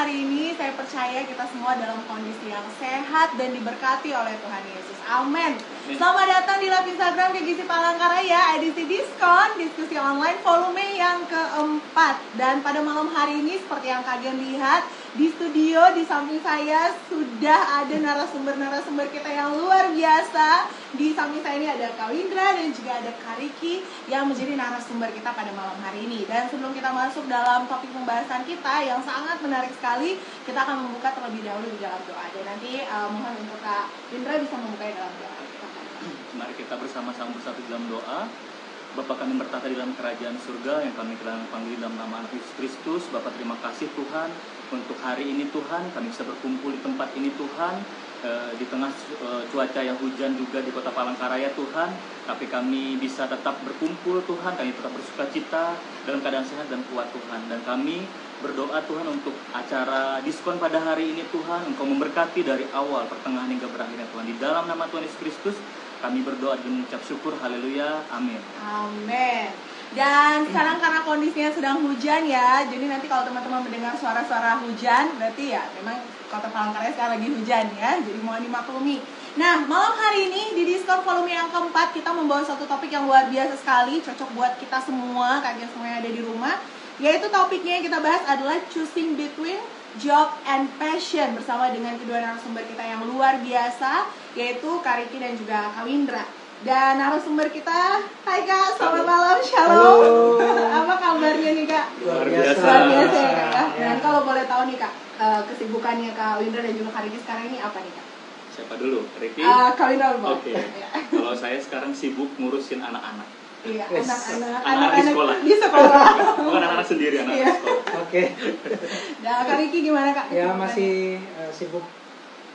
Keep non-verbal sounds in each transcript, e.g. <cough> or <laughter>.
hari ini saya percaya kita semua dalam kondisi yang sehat dan diberkati oleh Tuhan Yesus. Amin. Selamat datang di live Instagram KGC Palangkaraya edisi diskon diskusi online volume yang keempat. Dan pada malam hari ini seperti yang kalian lihat di studio di samping saya sudah ada narasumber-narasumber kita yang luar biasa. Di samping saya ini ada Kak Windra dan juga ada Kak Riki yang menjadi narasumber kita pada malam hari ini. Dan sebelum kita masuk dalam topik pembahasan kita yang sangat menarik sekali, kita akan membuka terlebih dahulu di dalam doa. Dan nanti uh, mohon untuk Kak Windra bisa membuka dalam doa. Mari kita bersama-sama bersatu dalam doa. Bapak kami bertata di dalam kerajaan surga yang kami telah panggil dalam nama anak Yesus Kristus. Bapak terima kasih Tuhan untuk hari ini Tuhan. Kami bisa berkumpul di tempat ini Tuhan. E, di tengah e, cuaca yang hujan juga di kota Palangkaraya Tuhan. Tapi kami bisa tetap berkumpul Tuhan. Kami tetap bersuka cita dalam keadaan sehat dan kuat Tuhan. Dan kami berdoa Tuhan untuk acara diskon pada hari ini Tuhan. Engkau memberkati dari awal pertengahan hingga berakhirnya Tuhan. Di dalam nama Tuhan Yesus Kristus kami berdoa dan mengucap syukur. Haleluya. Amin. Amin. Dan sekarang karena kondisinya sedang hujan ya, jadi nanti kalau teman-teman mendengar suara-suara hujan, berarti ya memang kota Palangkaraya sekarang lagi hujan ya, jadi mohon dimaklumi. Nah, malam hari ini di diskon volume yang keempat kita membawa satu topik yang luar biasa sekali, cocok buat kita semua, kalian semua yang ada di rumah. Yaitu topiknya yang kita bahas adalah choosing between job and passion bersama dengan kedua narasumber kita yang luar biasa yaitu Kariki dan juga Kawindra. Dan narasumber kita, Hai Kak, selamat malam, Shalom. <laughs> Apa kabarnya nih Kak? Luar biasa. Luar biasa ya Kak. Ya. Dan kalau boleh tahu nih Kak, eh, kesibukannya Kak Windra dan juga Kariki sekarang ini apa nih Kak? Siapa dulu? Ricky? Uh, Kak Windra dulu. Oke. Okay. Kalau saya sekarang sibuk ngurusin anak-anak. Iya, anak-anak Anak-anak di sekolah. Di sekolah. <laughs> Bukan anak-anak sendiri, anak Iya. sekolah. Oke, Nah, Kak Riki gimana Kak? ya masih eh, sibuk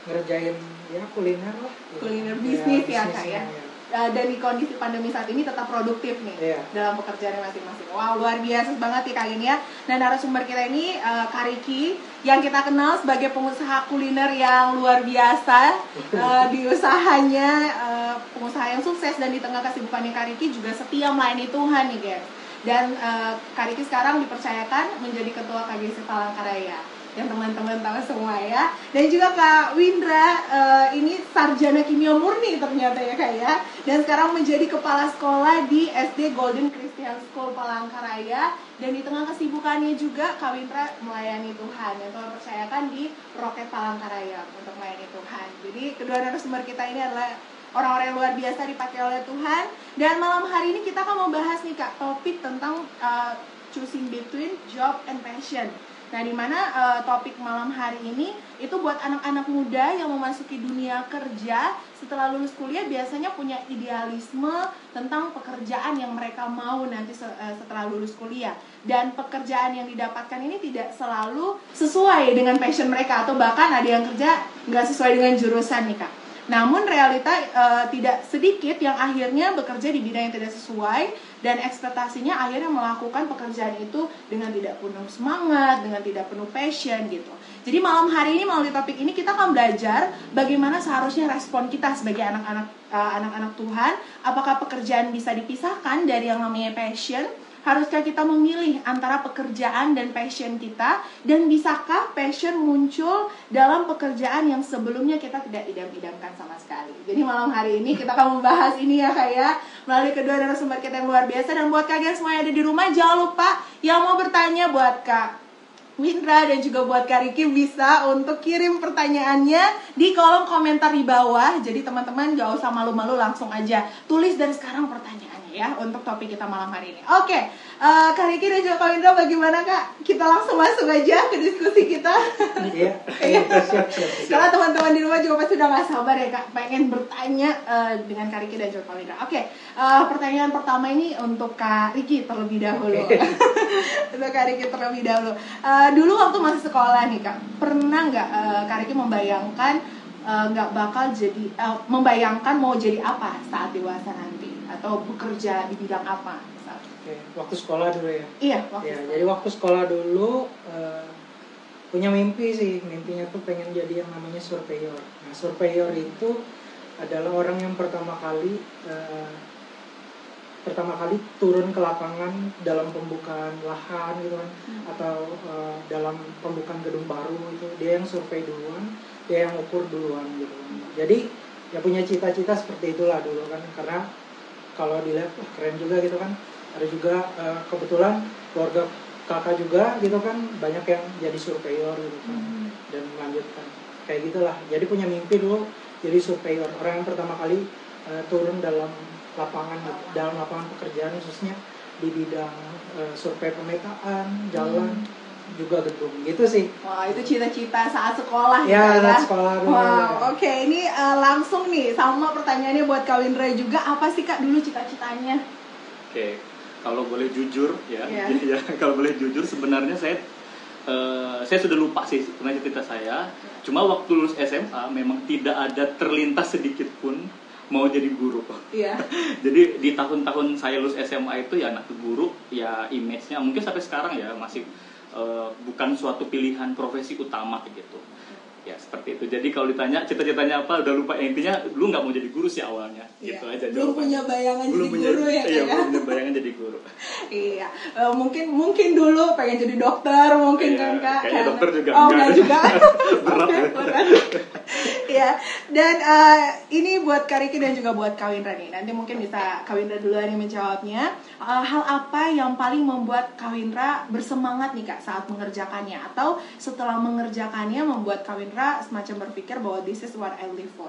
ngerjain ya kuliner lah. Kuliner bisnis ya, Kak, bisnisnya, ya. Uh, dan di kondisi pandemi saat ini tetap produktif nih Iya. dalam pekerjaannya masing-masing. Wow, luar biasa banget ya Kak ini ya. Nah, narasumber kita ini uh, Kak Riki yang kita kenal sebagai pengusaha kuliner yang luar biasa uh, di usahanya, uh, pengusaha yang sukses dan di tengah kesibukannya Kak Riki juga setia melayani Tuhan nih, guys. Dan uh, Kak Riki sekarang dipercayakan menjadi ketua KGC Palangkaraya yang teman-teman tahu semua ya. Dan juga Kak Windra eh, ini sarjana kimia murni ternyata ya Kak ya. Dan sekarang menjadi kepala sekolah di SD Golden Christian School Palangkaraya. Dan di tengah kesibukannya juga Kak Windra melayani Tuhan yang Tuhan percayakan di Roket Palangkaraya untuk melayani Tuhan. Jadi kedua narasumber kita ini adalah orang-orang yang luar biasa dipakai oleh Tuhan. Dan malam hari ini kita akan membahas nih Kak topik tentang eh, choosing between job and passion Nah, di mana eh, topik malam hari ini itu buat anak-anak muda yang memasuki dunia kerja setelah lulus kuliah biasanya punya idealisme tentang pekerjaan yang mereka mau nanti eh, setelah lulus kuliah dan pekerjaan yang didapatkan ini tidak selalu sesuai dengan passion mereka atau bahkan ada yang kerja nggak sesuai dengan jurusan nih kak. Namun realita eh, tidak sedikit yang akhirnya bekerja di bidang yang tidak sesuai dan ekspektasinya akhirnya melakukan pekerjaan itu dengan tidak penuh semangat, dengan tidak penuh passion gitu. Jadi malam hari ini melalui topik ini kita akan belajar bagaimana seharusnya respon kita sebagai anak-anak eh, anak-anak Tuhan, apakah pekerjaan bisa dipisahkan dari yang namanya passion Haruskah kita memilih antara pekerjaan dan passion kita? Dan bisakah passion muncul dalam pekerjaan yang sebelumnya kita tidak idam-idamkan sama sekali? Jadi malam hari ini kita akan membahas ini ya Kak ya Melalui kedua narasumber kita yang luar biasa Dan buat kalian semua yang ada di rumah jangan lupa Yang mau bertanya buat Kak Windra dan juga buat Kak Riki bisa untuk kirim pertanyaannya di kolom komentar di bawah. Jadi teman-teman gak usah malu-malu langsung aja tulis dari sekarang pertanyaannya ya untuk topik kita malam hari ini. Oke, eh, Kak Riki dan juga Kak Windra bagaimana Kak? Kita langsung masuk aja ke diskusi kita. Iya, Iya. Karena teman-teman di rumah juga pasti udah gak sabar ya kak pengen bertanya eh, dengan Kak Riki dan juga Kak Windra. Oke, eh, pertanyaan pertama ini untuk Kak Riki terlebih dahulu. Oke. <laughs> untuk Kak Riki terlebih dahulu. Eh, dulu waktu masih sekolah nih kak, pernah nggak eh, Kak Riki membayangkan nggak bakal jadi eh, membayangkan mau jadi apa saat dewasa nanti atau bekerja di bidang apa? Saat. Oke, waktu sekolah dulu ya. Iya, waktu Ya, itu. jadi waktu sekolah dulu eh, punya mimpi sih. Mimpinya tuh pengen jadi yang namanya surveyor. Nah, surveyor itu adalah orang yang pertama kali eh, pertama kali turun ke lapangan dalam pembukaan lahan gitu kan Hmm. atau eh, dalam pembukaan gedung baru itu dia yang survei duluan dia yang ukur duluan gitu kan jadi ya punya cita-cita seperti itulah dulu kan karena kalau dilihat wah, keren juga gitu kan. Ada juga eh, kebetulan keluarga kakak juga gitu kan banyak yang jadi surveyor gitu kan Hmm. dan melanjutkan. Kayak gitulah. Jadi punya mimpi dulu jadi surveyor. Orang yang pertama kali eh, turun dalam lapangan dalam lapangan pekerjaan khususnya di bidang eh, survei pemetaan jalan juga gedung gitu sih Wah, itu cita-cita saat sekolah ya gitu anak sekolah dulu Wow, oke ini eh, langsung nih sama pertanyaannya buat Kak Windra juga apa sih Kak dulu cita-citanya? Oke, kalau boleh jujur ya, Iya. <laughs> ya kalau boleh jujur sebenarnya saya eh, saya sudah lupa sih sebenarnya cerita saya. Cuma waktu lulus SMA memang tidak ada terlintas sedikit pun mau jadi guru. Iya. <laughs> Jadi di tahun-tahun saya lulus SMA itu ya anak guru ya image-nya mungkin sampai sekarang ya masih eh, bukan suatu pilihan profesi utama gitu. Ya seperti itu. Jadi kalau ditanya cita-citanya apa udah lupa Ya, intinya lu nggak mau jadi guru sih awalnya. Iya. Gitu aja Belum punya bayangan belum jadi punya guru ya iya, ya? belum punya bayangan jadi guru. <laughs> Iya, Eh, mungkin mungkin dulu pengen jadi dokter, mungkin Iya, kan kak. kayaknya Kan? dokter juga Oh enggak juga. <laughs> Berat ya. berat. Iya, dan eh, ini buat Kak Riki dan juga buat Kak Windra nih. Nanti mungkin bisa Kak Windra duluan yang menjawabnya. Eh, hal apa yang paling membuat Kak Windra bersemangat nih kak saat mengerjakannya? Atau setelah mengerjakannya membuat Kak Windra semacam berpikir bahwa this is what I live for.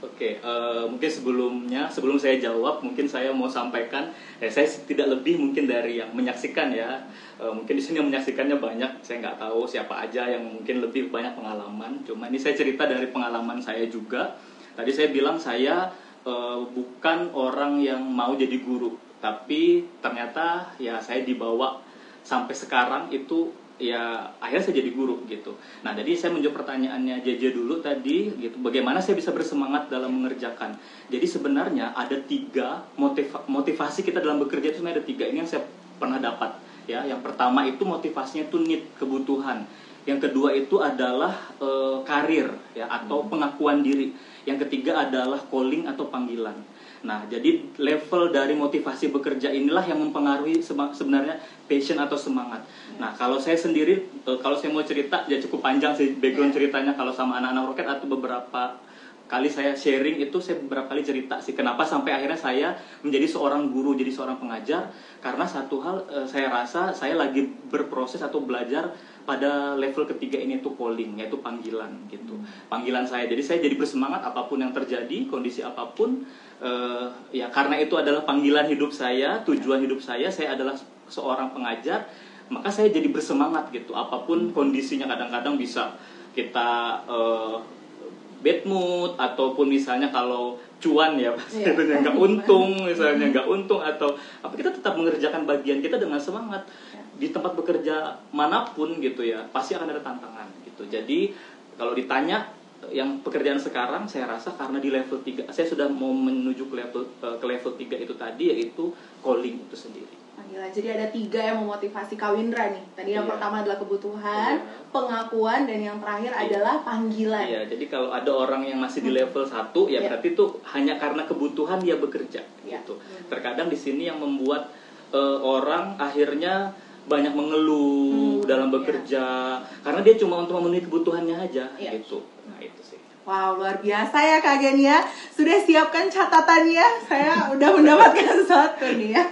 Oke, eh, mungkin sebelumnya sebelum saya jawab, mungkin saya mau sampaikan, eh, saya tidak lebih mungkin dari yang menyaksikan ya. Eh, mungkin di sini yang menyaksikannya banyak, saya nggak tahu siapa aja yang mungkin lebih banyak pengalaman. Cuma ini saya cerita dari pengalaman saya juga. Tadi saya bilang saya eh, bukan orang yang mau jadi guru, tapi ternyata ya saya dibawa sampai sekarang itu ya akhirnya saya jadi guru gitu. Nah jadi saya menjawab pertanyaannya JJ dulu tadi gitu. Bagaimana saya bisa bersemangat dalam mengerjakan? Jadi sebenarnya ada tiga motiva- motivasi kita dalam bekerja itu sebenarnya ada tiga ini yang saya pernah dapat ya. Yang pertama itu motivasinya itu need kebutuhan. Yang kedua itu adalah eh, karir ya atau pengakuan diri. Yang ketiga adalah calling atau panggilan. Nah, jadi level dari motivasi bekerja inilah yang mempengaruhi sebenarnya passion atau semangat. Nah, kalau saya sendiri, eh, kalau saya mau cerita, ya cukup panjang sih background Iya. ceritanya kalau sama anak-anak roket atau beberapa kali saya sharing itu saya beberapa kali cerita sih. Kenapa sampai akhirnya saya menjadi seorang guru jadi seorang pengajar? Karena satu hal eh, saya rasa saya lagi berproses atau belajar pada level ketiga ini tuh calling yaitu panggilan gitu. Panggilan saya. Jadi saya jadi bersemangat apa pun yang terjadi kondisi apa pun eh, ya karena itu adalah panggilan hidup saya tujuan hidup saya saya adalah seorang pengajar maka saya jadi bersemangat gitu. Apa pun kondisinya kadang-kadang bisa kita eh, bad mood ataupun misalnya kalau cuan ya <laughs> Iya. itu nggak untung misalnya nggak untung atau apa kita tetap mengerjakan bagian kita dengan semangat. Di tempat bekerja mana pun gitu ya pasti akan ada tantangan gitu. Jadi kalau ditanya yang pekerjaan sekarang saya rasa karena di level 3 saya sudah mau menuju ke level eh, ke level 3 itu tadi yaitu calling itu sendiri Jadi ada tiga yang memotivasi Kawindra nih. Tadi yang Iya. pertama adalah kebutuhan, Iya. pengakuan, dan yang terakhir Iya. adalah panggilan. Iya, jadi kalau ada orang yang masih di level 1 ya Iya. berarti itu hanya karena kebutuhan dia bekerja Iya. gitu. Terkadang di sini yang membuat eh, orang akhirnya banyak mengeluh Hmm, dalam iya. bekerja karena dia cuma untuk memenuhi kebutuhannya aja Iya. gitu. Nah, itu. Wow, luar biasa ya Kak Gen ya. Sudah siapkan catatannya. Saya udah mendapatkan sesuatu nih ya.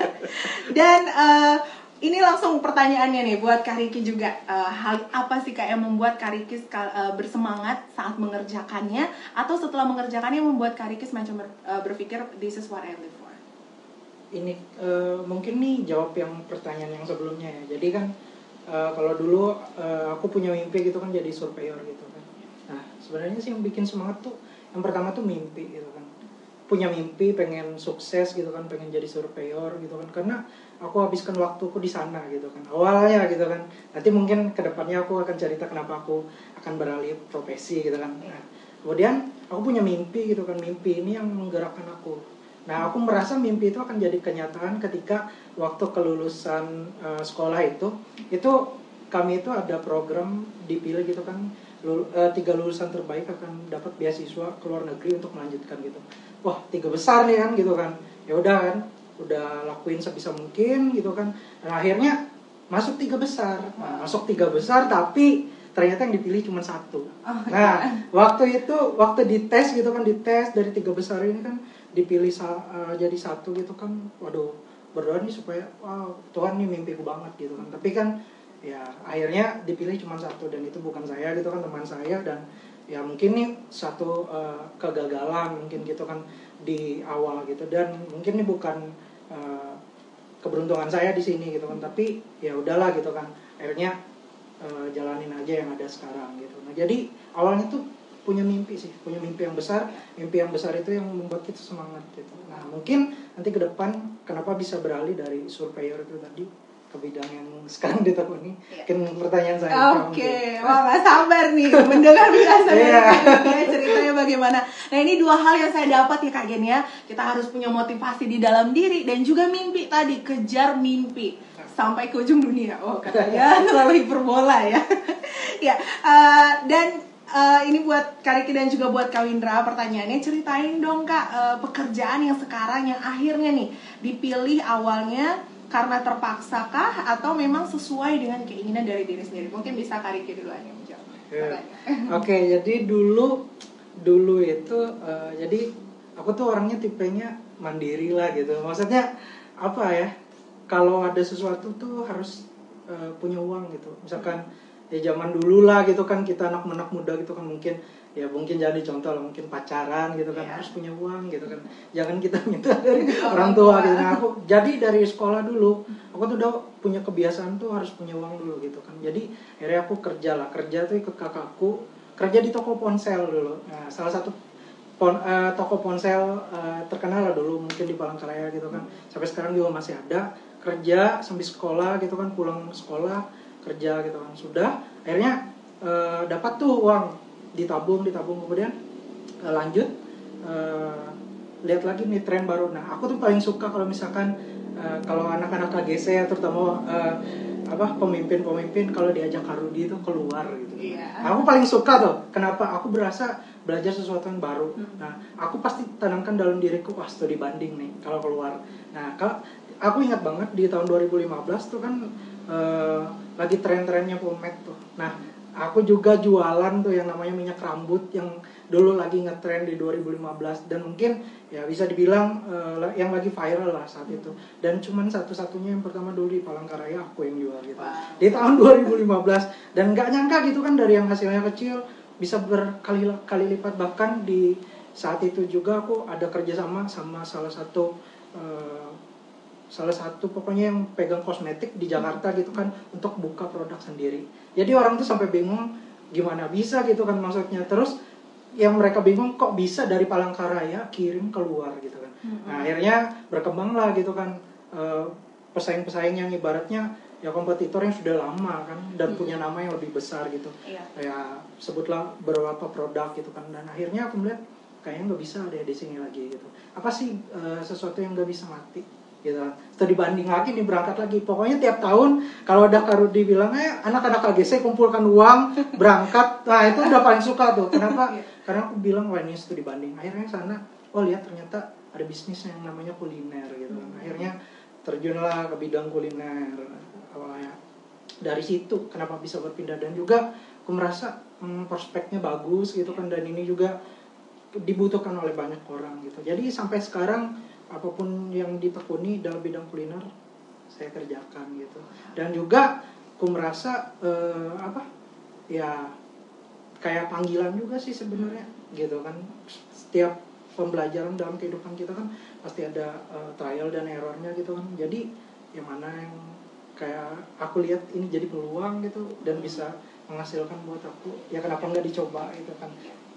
Dan eh, ini langsung pertanyaannya nih buat Kak Riki juga. Eh, hal apa sih Kak yang membuat Kak Riki ska- eh, bersemangat saat mengerjakannya atau setelah mengerjakannya membuat Kak Riki semacam ber- eh, berpikir this is what I ini eh, mungkin nih jawab yang pertanyaan yang sebelumnya ya jadi kan eh, kalau dulu eh, aku punya mimpi gitu kan jadi surveyor gitu sebenarnya sih yang bikin semangat tuh yang pertama tuh mimpi gitu kan. Punya mimpi pengen sukses gitu kan pengen jadi surveyor gitu kan. Karena aku habiskan waktuku di sana gitu kan awalnya gitu kan. Nanti mungkin ke depannya aku akan cerita kenapa aku akan beralih profesi gitu kan. Nah, kemudian aku punya mimpi gitu kan mimpi ini yang menggerakkan aku. Nah, aku merasa mimpi itu akan jadi kenyataan ketika waktu kelulusan eh, sekolah itu, itu kami itu ada program dipilih gitu kan, lul- eh, tiga lulusan terbaik akan dapat beasiswa ke luar negeri untuk melanjutkan gitu. Wah, tiga besar nih kan gitu kan. Ya udah kan, udah lakuin sebisa mungkin gitu kan. Dan akhirnya masuk tiga besar. Nah, masuk tiga besar tapi ternyata yang dipilih cuma satu. Oh, nah waktu itu waktu dites gitu kan dites dari tiga besar ini kan dipilih sa- eh, jadi satu gitu kan. Waduh berdoa nih supaya wow Tuhan nih mimpiku banget gitu kan. Tapi kan ya akhirnya dipilih cuma satu dan itu bukan saya gitu kan teman saya dan ya mungkin nih satu eh, kegagalan mungkin gitu kan di awal gitu. Dan mungkin ini bukan eh, keberuntungan saya di sini gitu kan tapi ya udahlah gitu kan. Akhirnya eh, jalanin aja yang ada sekarang gitu. Nah jadi awalnya tuh punya mimpi sih punya mimpi yang besar. Mimpi yang besar itu yang membuat kita semangat gitu. Nah mungkin nanti ke depan kenapa bisa beralih dari surveyor itu tadi ke bidang yang sekarang ditekuni Iya. mungkin pertanyaan saya Oke, wah gak sabar nih mendengar penjelasan dari Iya. Ya, ceritanya bagaimana. Nah ini dua hal yang saya dapat ya Kak Gen ya. Kita harus punya motivasi di dalam diri dan juga mimpi tadi kejar mimpi sampai ke ujung dunia. Oh katanya <laughs> terlalu hiperbola ya. <laughs> ya eh, dan eh, ini buat Kariki dan juga buat Kak Windra pertanyaannya ceritain dong Kak eh, pekerjaan yang sekarang yang akhirnya nih dipilih awalnya karena terpaksa kah atau memang sesuai dengan keinginan dari diri sendiri? Mungkin bisa Kariki duluan yang menjawab. Oke, jadi dulu dulu itu eh, jadi aku tuh orangnya tipenya mandiri lah gitu. Maksudnya apa ya? Kalau ada sesuatu tuh harus eh, punya uang gitu. Misalkan ya zaman dulu lah gitu kan kita anak-anak muda gitu kan mungkin ya mungkin jadi contoh lah mungkin pacaran gitu kan Iya. harus punya uang gitu kan. Jangan kita minta <laughs> dari orang tua gitu. Nah aku jadi dari sekolah dulu aku tuh udah punya kebiasaan tuh harus punya uang dulu gitu kan. Jadi akhirnya aku kerja lah. Kerja tuh ikut kakakku kerja di toko ponsel dulu. Nah, salah satu pon, eh, toko ponsel eh, terkenal lah dulu mungkin di Palangkaraya gitu kan. Sampai sekarang juga masih ada. Kerja sambil sekolah gitu kan pulang sekolah kerja gitu kan. Sudah akhirnya eh, dapat tuh uang ditabung ditabung. Kemudian eh, lanjut eh, lihat lagi nih tren baru. Nah aku tuh paling suka kalau misalkan eh, kalau anak-anak KGC terutama eh, apa pemimpin-pemimpin kalau diajak karudi itu keluar gitu. Iya. aku paling suka tuh. Kenapa? Aku berasa belajar sesuatu yang baru. Hmm. nah aku pasti tanamkan dalam diriku wah studi banding nih kalau keluar. Nah kalau aku ingat banget di tahun 2015 tuh kan eh, lagi tren-trennya pomade tuh. Nah aku juga jualan tuh yang namanya minyak rambut yang dulu lagi ngetren di 2015 dan mungkin ya bisa dibilang eh, yang lagi viral lah saat itu. Dan cuman satu-satunya yang pertama dulu di Palangkaraya aku yang jual gitu. Wow. di tahun 2015 dan nggak nyangka gitu kan dari yang hasilnya kecil bisa berkali kali lipat. Bahkan di saat itu juga aku ada kerjasama sama salah satu eh, salah satu pokoknya yang pegang kosmetik di Jakarta gitu kan untuk buka produk sendiri. Jadi orang tuh sampai bingung gimana bisa gitu kan maksudnya. Terus yang mereka bingung kok bisa dari Palangkaraya kirim keluar gitu kan. Nah akhirnya berkembang lah gitu kan eh, pesaing-pesaing yang ibaratnya ya kompetitor yang sudah lama kan dan Hmm. punya nama yang lebih besar gitu. Iya. ya sebutlah beberapa produk gitu kan. Dan akhirnya aku melihat kayaknya nggak bisa deh di sini lagi gitu. Apa sih eh, sesuatu yang nggak bisa mati gitu. Setelah dibanding lagi nih berangkat lagi. Pokoknya tiap tahun kalau ada Karudi bilang eh anak-anak KGC kumpulkan uang berangkat. Nah itu udah paling suka tuh. Kenapa? Iya. karena aku bilang wah ini studi banding akhirnya sana oh lihat ternyata ada bisnis yang namanya kuliner gitu. Kan akhirnya terjunlah ke bidang kuliner awalnya. Dari situ kenapa bisa berpindah? Dan juga aku merasa hmm, prospeknya bagus gitu kan. Dan ini juga dibutuhkan oleh banyak orang gitu. Jadi sampai sekarang apa pun yang ditekuni dalam bidang kuliner saya kerjakan gitu. Dan juga aku merasa eh, apa ya kayak panggilan juga sih sebenarnya gitu kan. Setiap pembelajaran dalam kehidupan kita kan pasti ada eh, trial dan errornya gitu kan. Jadi yang mana yang kayak aku lihat ini jadi peluang gitu dan bisa menghasilkan buat aku ya kenapa nggak dicoba gitu kan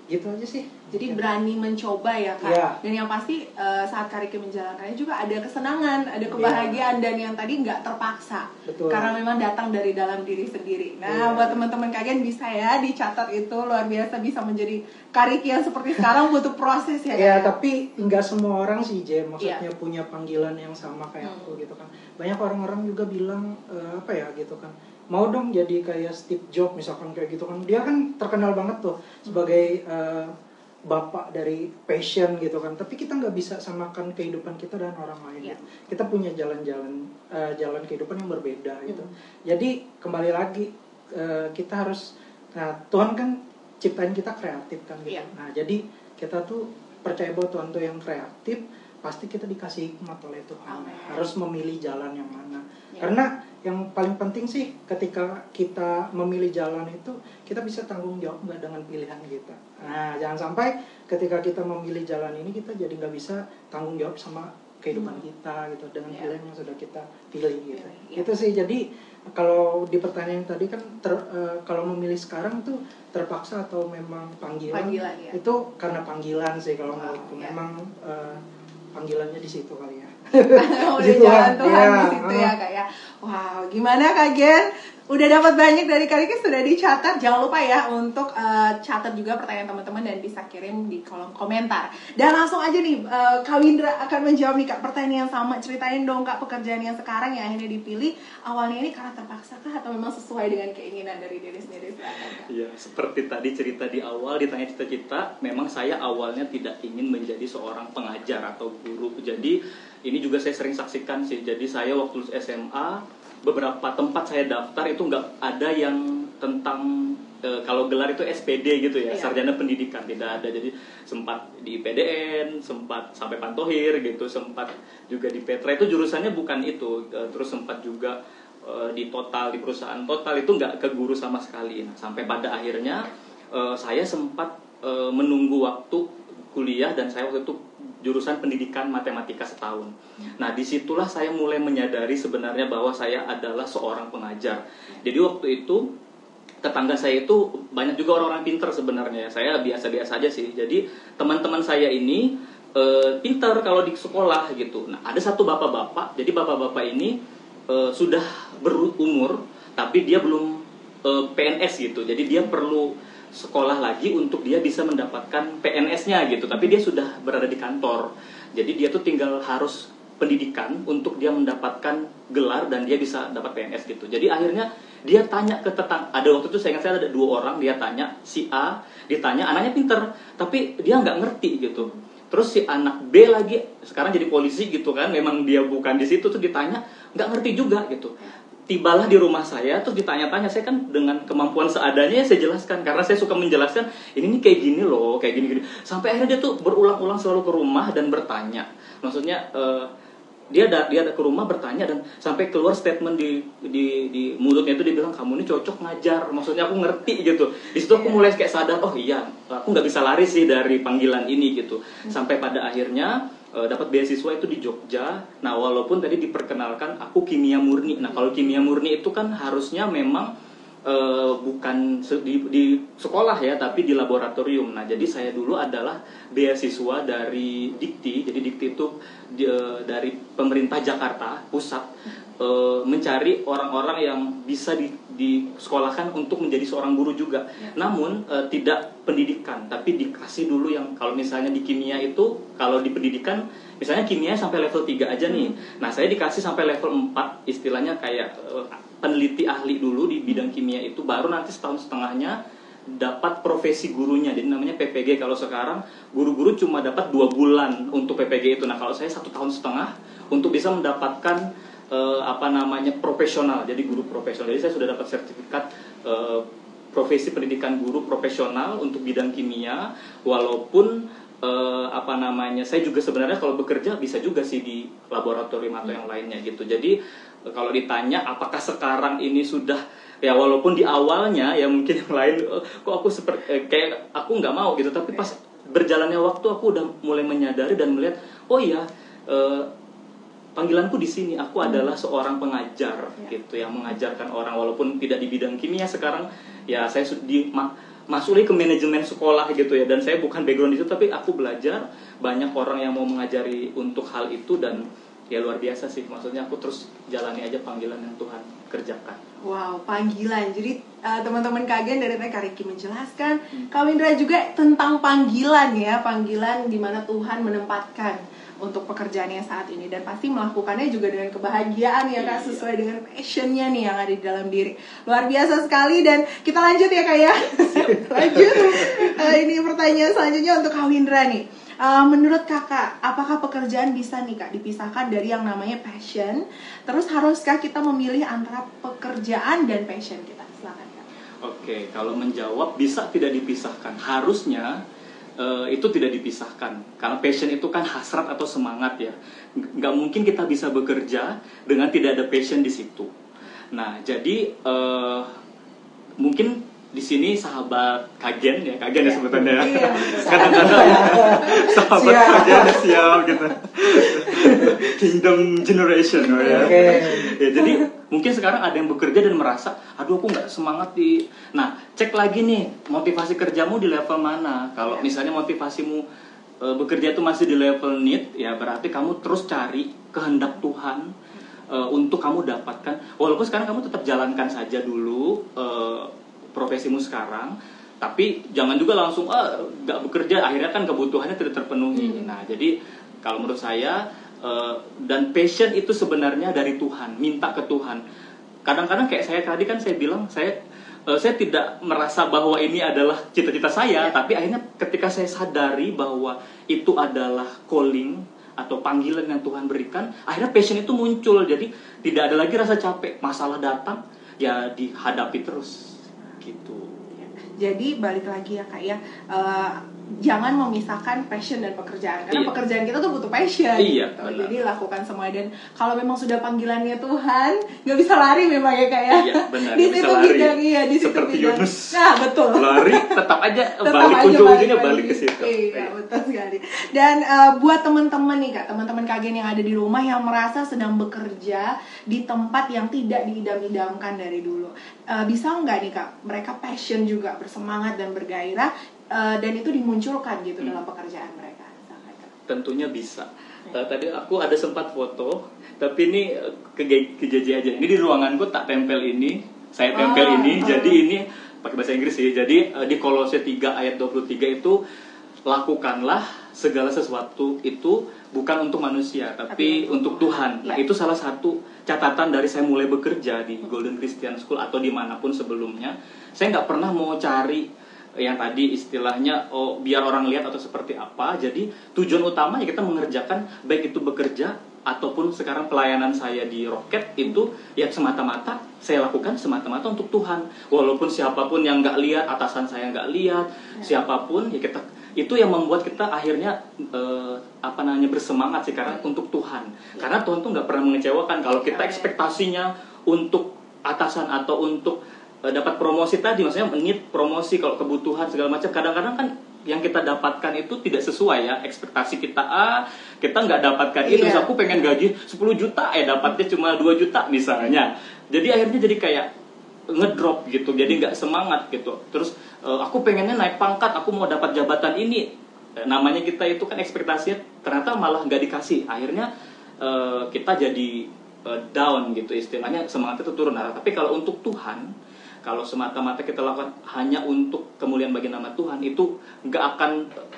gitu aja sih Jadi berani mencoba ya kak. Iya. Dan yang pasti eh, saat Kariki menjalankannya juga ada kesenangan, ada kebahagiaan dan yang tadi nggak terpaksa. Iya. Betul. Karena memang datang dari dalam diri sendiri. Nah, Iya. buat teman-teman kalian bisa ya dicatat itu luar biasa bisa menjadi Kariki yang seperti sekarang butuh proses ya. ya Kak? tapi nggak semua orang sih J maksudnya Iya. punya panggilan yang sama kayak Hmm. aku gitu kan banyak orang-orang juga bilang eh, apa ya gitu kan mau dong jadi kayak Steve Jobs misalkan kayak gitu kan dia kan terkenal banget tuh sebagai eh, bapak dari passion gitu kan tapi kita nggak bisa samakan kehidupan kita dan orang lain Iya. gitu. kita punya jalan-jalan eh, jalan kehidupan yang berbeda gitu Hmm. jadi kembali lagi eh, kita harus nah Tuhan kan ciptain kita kreatif kan gitu Iya. nah jadi kita tuh percaya bahwa Tuhan tuh yang kreatif pasti kita dikasih hikmat oleh Tuhan Amin. harus memilih jalan yang mana Ya. karena yang paling penting sih ketika kita memilih jalan itu kita bisa tanggung jawab nggak dengan pilihan kita. Nah jangan sampai ketika kita memilih jalan ini kita jadi nggak bisa tanggung jawab sama kehidupan Hmm. kita gitu dengan Ya. pilihan yang sudah kita pilih gitu. Pilih, ya. Itu sih jadi kalau di pertanyaan tadi kan ter- eh, kalau memilih sekarang tuh terpaksa atau memang panggilan, Panggilan, ya. itu karena panggilan sih kalau Wow, menurutku ya. memang eh, panggilannya di situ kali ya. <laughs> udah Gitu jalan Tuhan iya, di situ ya uh. kak ya wow gimana kak Gen udah dapat banyak dari kak Riki sudah dicatat. Jangan lupa ya untuk eh, catat juga pertanyaan teman-teman dan bisa kirim di kolom komentar. Dan langsung aja nih eh, Kak Windra akan menjawab nih kak pertanyaan yang sama. Ceritain dong kak pekerjaan yang sekarang yang akhirnya dipilih. Awalnya ini karena terpaksa kah atau memang sesuai dengan keinginan dari diri sendiri? Silakan kak Ya, seperti tadi cerita di awal ditanya cita-cita, memang saya awalnya tidak ingin menjadi seorang pengajar atau guru. Jadi ini juga saya sering saksikan sih. Jadi saya waktu SMA beberapa tempat saya daftar itu nggak ada yang tentang eh, kalau gelar itu SPD gitu ya, Iya. sarjana pendidikan tidak ada. Jadi sempat di PDN, sempat sampai Pantohir gitu, sempat juga di Petra itu jurusannya bukan itu. Eh, Terus sempat juga eh, di total di perusahaan total itu nggak ke guru sama sekali. Nah, sampai pada akhirnya eh, saya sempat eh, menunggu waktu kuliah dan saya waktu itu jurusan pendidikan matematika setahun. Nah di situlah saya mulai menyadari sebenarnya bahwa saya adalah seorang pengajar. Jadi waktu itu tetangga saya itu banyak juga orang-orang pinter sebenarnya. Saya biasa-biasa aja sih. Jadi teman-teman saya ini eh, pinter kalau di sekolah gitu. Nah ada satu bapak-bapak. Jadi bapak-bapak ini eh, sudah berumur tapi dia belum eh, PNS gitu. Jadi dia perlu sekolah lagi untuk dia bisa mendapatkan PNS-nya gitu. Tapi dia sudah berada di kantor. Jadi dia tuh tinggal harus pendidikan untuk dia mendapatkan gelar dan dia bisa dapat PNS gitu. Jadi akhirnya dia tanya ke tetang ada waktu itu saya ingat saya ada dua orang dia tanya si A ditanya anaknya pinter tapi dia nggak ngerti gitu. Terus si anak B lagi sekarang jadi polisi gitu kan memang dia bukan di situ tuh ditanya nggak ngerti juga gitu tibalah di rumah saya terus ditanya-tanya saya kan dengan kemampuan seadanya ya saya jelaskan karena saya suka menjelaskan ini nih kayak gini loh kayak gini gini. Sampai akhirnya dia tuh berulang-ulang selalu ke rumah dan bertanya. Maksudnya eh, dia ada dia ada ke rumah bertanya dan sampai keluar statement di di di mulutnya itu dia bilang kamu ini cocok ngajar maksudnya aku ngerti gitu. Di situ aku mulai kayak sadar oh iya aku nggak bisa lari sih dari panggilan ini gitu. Sampai pada akhirnya eh, dapat beasiswa itu di Jogja. Nah, walaupun tadi diperkenalkan aku kimia murni. Nah, kalau kimia murni itu kan harusnya memang eh, bukan di, di sekolah ya, tapi di laboratorium. Nah, jadi saya dulu adalah beasiswa dari Dikti. Jadi Dikti itu di- eh, dari pemerintah Jakarta pusat mencari orang-orang yang bisa di, disekolahkan untuk menjadi seorang guru juga. Namun eh, tidak pendidikan, tapi dikasih dulu yang kalau misalnya di kimia itu kalau di pendidikan misalnya kimia sampai level 3 aja nih. Nah, saya dikasih sampai level 4 istilahnya kayak eh, peneliti ahli dulu di bidang kimia itu baru nanti setahun setengahnya dapat profesi gurunya. Jadi namanya PPG kalau sekarang guru-guru cuma dapat dua bulan untuk PPG itu. Nah kalau saya satu tahun setengah untuk bisa mendapatkan eh, apa namanya profesional. Jadi guru profesional. Jadi saya sudah dapat sertifikat eh, profesi pendidikan guru profesional untuk bidang kimia. Walaupun eh, apa namanya saya juga sebenarnya kalau bekerja bisa juga sih di laboratorium atau yang lainnya gitu. Jadi kalau ditanya apakah sekarang ini sudah ya walaupun di awalnya ya mungkin yang lain eh, kok aku seperti kayak aku nggak mau gitu. Tapi pas berjalannya waktu aku udah mulai menyadari dan melihat oh iya eh, panggilanku di sini aku adalah seorang pengajar gitu yang mengajarkan orang walaupun tidak di bidang kimia sekarang ya saya di ma- masuk ke manajemen sekolah gitu ya dan saya bukan background itu tapi aku belajar banyak orang yang mau mengajari untuk hal itu dan ya luar biasa sih maksudnya aku terus jalani aja panggilan yang Tuhan kerjakan. Wow, panggilan. Jadi uh, teman-teman kagen dari Kak Riki menjelaskan, Kak Windra juga tentang panggilan ya, panggilan di mana Tuhan menempatkan untuk pekerjaannya saat ini. Dan pasti melakukannya juga dengan kebahagiaan ya kak Iya. sesuai dengan passionnya nih yang ada di dalam diri. Luar biasa sekali. Dan kita lanjut ya kak ya. <laughs> Lanjut. Eh, ini pertanyaan selanjutnya untuk Kak Windra nih. Eh, menurut kakak apakah pekerjaan bisa nih kak dipisahkan dari yang namanya passion? Terus haruskah kita memilih antara pekerjaan dan passion kita? Silakan kak. Oke, kalau menjawab bisa tidak dipisahkan. Harusnya eh, itu tidak dipisahkan. Karena passion itu kan hasrat atau semangat ya. Ng- Nggak mungkin kita bisa bekerja dengan tidak ada passion di situ. Nah, jadi eh, mungkin di sini sahabat kagen ya, kagen ya sebutannya ya. Iya. <laughs> Kadang-kadang sahabat Siap. kagen ya, siap gitu. <laughs> Kingdom generation oh ya. Ya, jadi mungkin sekarang ada yang bekerja dan merasa, aduh aku nggak semangat di. Nah, cek lagi nih motivasi kerjamu di level mana. Kalau misalnya motivasimu e, bekerja itu masih di level need, ya berarti kamu terus cari kehendak Tuhan e, untuk kamu dapatkan. Walaupun sekarang kamu tetap jalankan saja dulu e, profesimu sekarang, tapi jangan juga langsung ah nggak bekerja. Akhirnya kan kebutuhannya tidak terpenuhi. Nah, jadi kalau menurut saya eh, dan passion itu sebenarnya dari Tuhan, minta ke Tuhan. Kadang-kadang kayak saya tadi kan saya bilang saya eh, saya tidak merasa bahwa ini adalah cita-cita saya, Ya. tapi akhirnya ketika saya sadari bahwa itu adalah calling atau panggilan yang Tuhan berikan, akhirnya passion itu muncul. Jadi tidak ada lagi rasa capek. Masalah datang ya dihadapi terus gitu. Jadi balik lagi ya kak ya, eh, jangan memisahkan passion dan pekerjaan karena Iya. pekerjaan kita tuh butuh passion. Iya, gitu. benar. Jadi lakukan semua dan kalau memang sudah panggilannya Tuhan, nggak bisa lari memang ya kak ya. Iya, benar, di situ lari. bidang iya di situ Seperti bidang. Yunus. Nah betul. Lari tetap aja <laughs> Tetap balik ujung-ujungnya balik lagi. ke situ. Iya, betul sekali. Dan eh, buat teman-teman nih kak, teman-teman kagen yang ada di rumah yang merasa sedang bekerja di tempat yang tidak diidam-idamkan dari dulu, Eh, bisa nggak nih kak, mereka passion juga, bersemangat dan bergairah, eh, dan itu dimunculkan gitu Hmm. dalam pekerjaan mereka. Tentunya bisa. Tadi aku ada sempat foto, tapi ini eh, ke kejaji aja. Ini di ruanganku tak tempel ini, saya tempel Ah, ini. ah. Jadi ini pakai bahasa Inggris sih. Jadi eh, di Kolose 3 ayat 23 itu lakukanlah segala sesuatu itu bukan untuk manusia tapi Tapi untuk Tuhan. Nah Ya. itu salah satu catatan dari saya mulai bekerja di Golden Christian School atau di mana pun sebelumnya. Saya nggak pernah mau cari yang tadi istilahnya oh biar orang lihat atau seperti apa. Jadi tujuan utamanya kita mengerjakan baik itu bekerja ataupun sekarang pelayanan saya di Rocket itu ya semata-mata saya lakukan semata-mata untuk Tuhan. Walaupun siapa pun yang nggak lihat, atasan saya nggak lihat, siapa pun ya kita itu yang membuat kita akhirnya eh, apa namanya bersemangat sih karena untuk Tuhan. Karena Tuhan tuh nggak pernah mengecewakan kalau kita Amin. ekspektasinya untuk atasan atau untuk dapat promosi tadi maksudnya menit promosi kalau kebutuhan segala macam. Kadang-kadang kan yang kita dapatkan itu tidak sesuai ya ekspektasi kita. A kita nggak dapatkan itu. Terus aku pengen gaji 10 juta eh dapatnya cuma 2 juta misalnya. Jadi akhirnya jadi kayak ngedrop gitu jadi nggak semangat gitu. Terus eh, aku pengennya naik pangkat aku mau dapat jabatan ini. Eh, namanya kita itu kan ekspektasinya ternyata malah nggak dikasih. Akhirnya eh, kita jadi eh, down gitu istilahnya. Semangatnya itu turun. Nah, tapi kalau untuk Tuhan kalau semata-mata kita lakukan hanya untuk kemuliaan bagi nama Tuhan itu nggak akan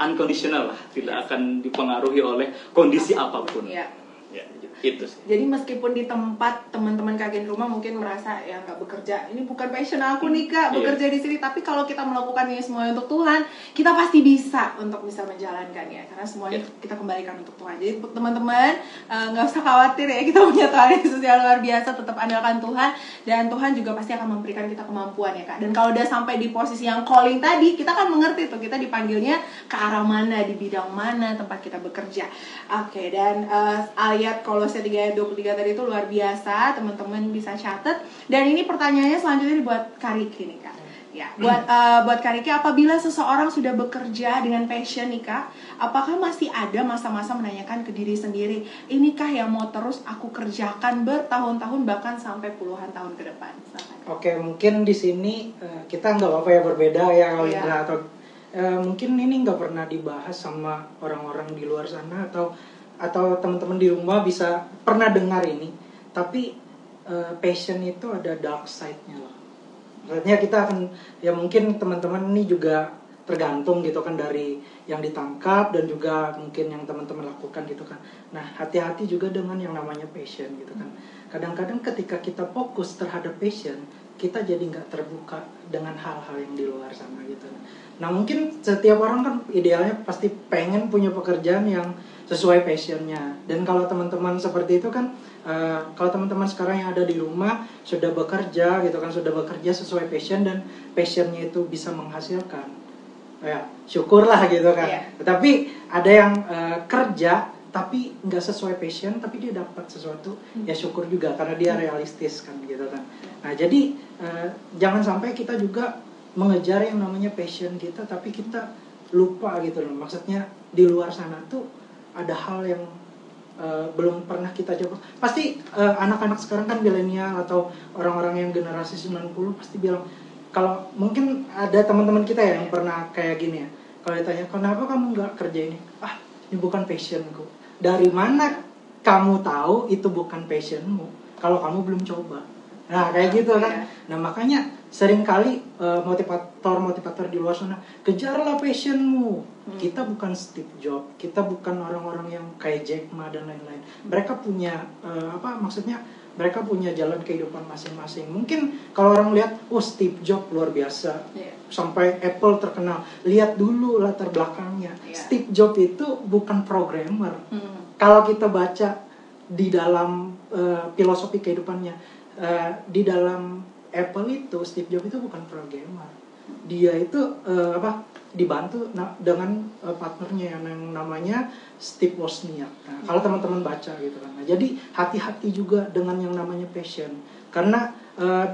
unconditional lah tidak akan dipengaruhi oleh kondisi apa pun Iya. Ya, itu sih Jadi meskipun di tempat teman-teman kagen rumah mungkin merasa ya nggak bekerja, ini bukan passion aku nih kak Iya. bekerja di sini. Tapi kalau kita melakukan ini semua untuk Tuhan, kita pasti bisa untuk bisa menjalankannya karena semuanya Iya. kita kembalikan untuk Tuhan. Jadi teman-teman eh, nggak usah khawatir ya kita <laughs> punya Tuhan Yesus yang luar biasa. Tetap andalkan Tuhan dan Tuhan juga pasti akan memberikan kita kemampuan ya kak. Dan kalau udah sampai di posisi yang calling tadi, kita kan mengerti tuh kita dipanggilnya ke arah mana, di bidang mana tempat kita bekerja. Oke dan eh, ayat Kolose 3 ayat 23 tadi itu luar biasa, teman-teman bisa catat. Dan ini pertanyaannya selanjutnya buat Kariki nih kak. Ya, buat eh, buat Kariki, apabila seseorang sudah bekerja dengan passion nih kak, apakah masih ada masa-masa menanyakan ke diri sendiri, inikah yang mau terus aku kerjakan bertahun-tahun bahkan sampai puluhan tahun ke depan? Oke, mungkin di sini eh, kita nggak apa-apa ya berbeda ya kalau. Indra atau eh, mungkin ini nggak pernah dibahas sama orang-orang di luar sana atau atau teman-teman di rumah bisa pernah dengar ini. Tapi eh, passion itu ada dark side-nya loh. Maksudnya kita akan ya mungkin teman-teman ini juga tergantung gitu kan dari yang ditangkap dan juga mungkin yang teman-teman lakukan gitu kan nah hati-hati juga dengan yang namanya passion gitu kan kadang-kadang ketika kita fokus terhadap passion kita jadi nggak terbuka dengan hal-hal yang di luar sana gitu nah mungkin setiap orang kan idealnya pasti pengen punya pekerjaan yang sesuai passionnya. Dan kalau teman-teman seperti itu kan uh, kalau teman-teman sekarang yang ada di rumah sudah bekerja gitu kan sudah bekerja sesuai passion dan passionnya itu bisa menghasilkan. Ya syukurlah gitu kan. Iya. tetapi ada yang uh, kerja tapi nggak sesuai passion tapi dia dapat sesuatu ya syukur juga karena dia realistis kan gitu kan. Nah jadi uh, jangan sampai kita juga mengejar yang namanya passion kita tapi kita lupa gitu loh. Maksudnya di luar sana tuh ada hal yang uh, belum pernah kita coba. Pasti uh, anak-anak sekarang kan milenial atau orang-orang yang generasi 90 pasti bilang kalau mungkin ada teman-teman kita ya yang pernah kayak gini ya kalau ditanya kenapa kamu nggak kerja ini? Ah ini bukan passionku. Dari mana kamu tahu itu bukan passionmu? Kalau kamu belum coba. Nah kayak gitu kan. Nah makanya sering kali eh, motivator-motivator di luar sana kejarlah passionmu. Kita bukan Steve Jobs kita bukan orang-orang yang kayak Jack Ma dan lain-lain. Mereka punya eh, apa maksudnya? Mereka punya jalan kehidupan masing-masing. Mungkin kalau orang lihat oh Steve Jobs luar biasa. Iya. sampai Apple terkenal. Lihat dulu latar belakangnya. Iya. Steve Jobs itu bukan programmer. Hmm. kalau kita baca di dalam eh, filosofi kehidupannya eh, di dalam Apple itu Steve Jobs itu bukan programmer dia itu eh, apa dibantu dengan eh, partnernya yang, namanya Steve Wozniak. Nah, kalau teman-teman baca gitu kan. Nah, jadi hati-hati juga dengan yang namanya passion karena eh,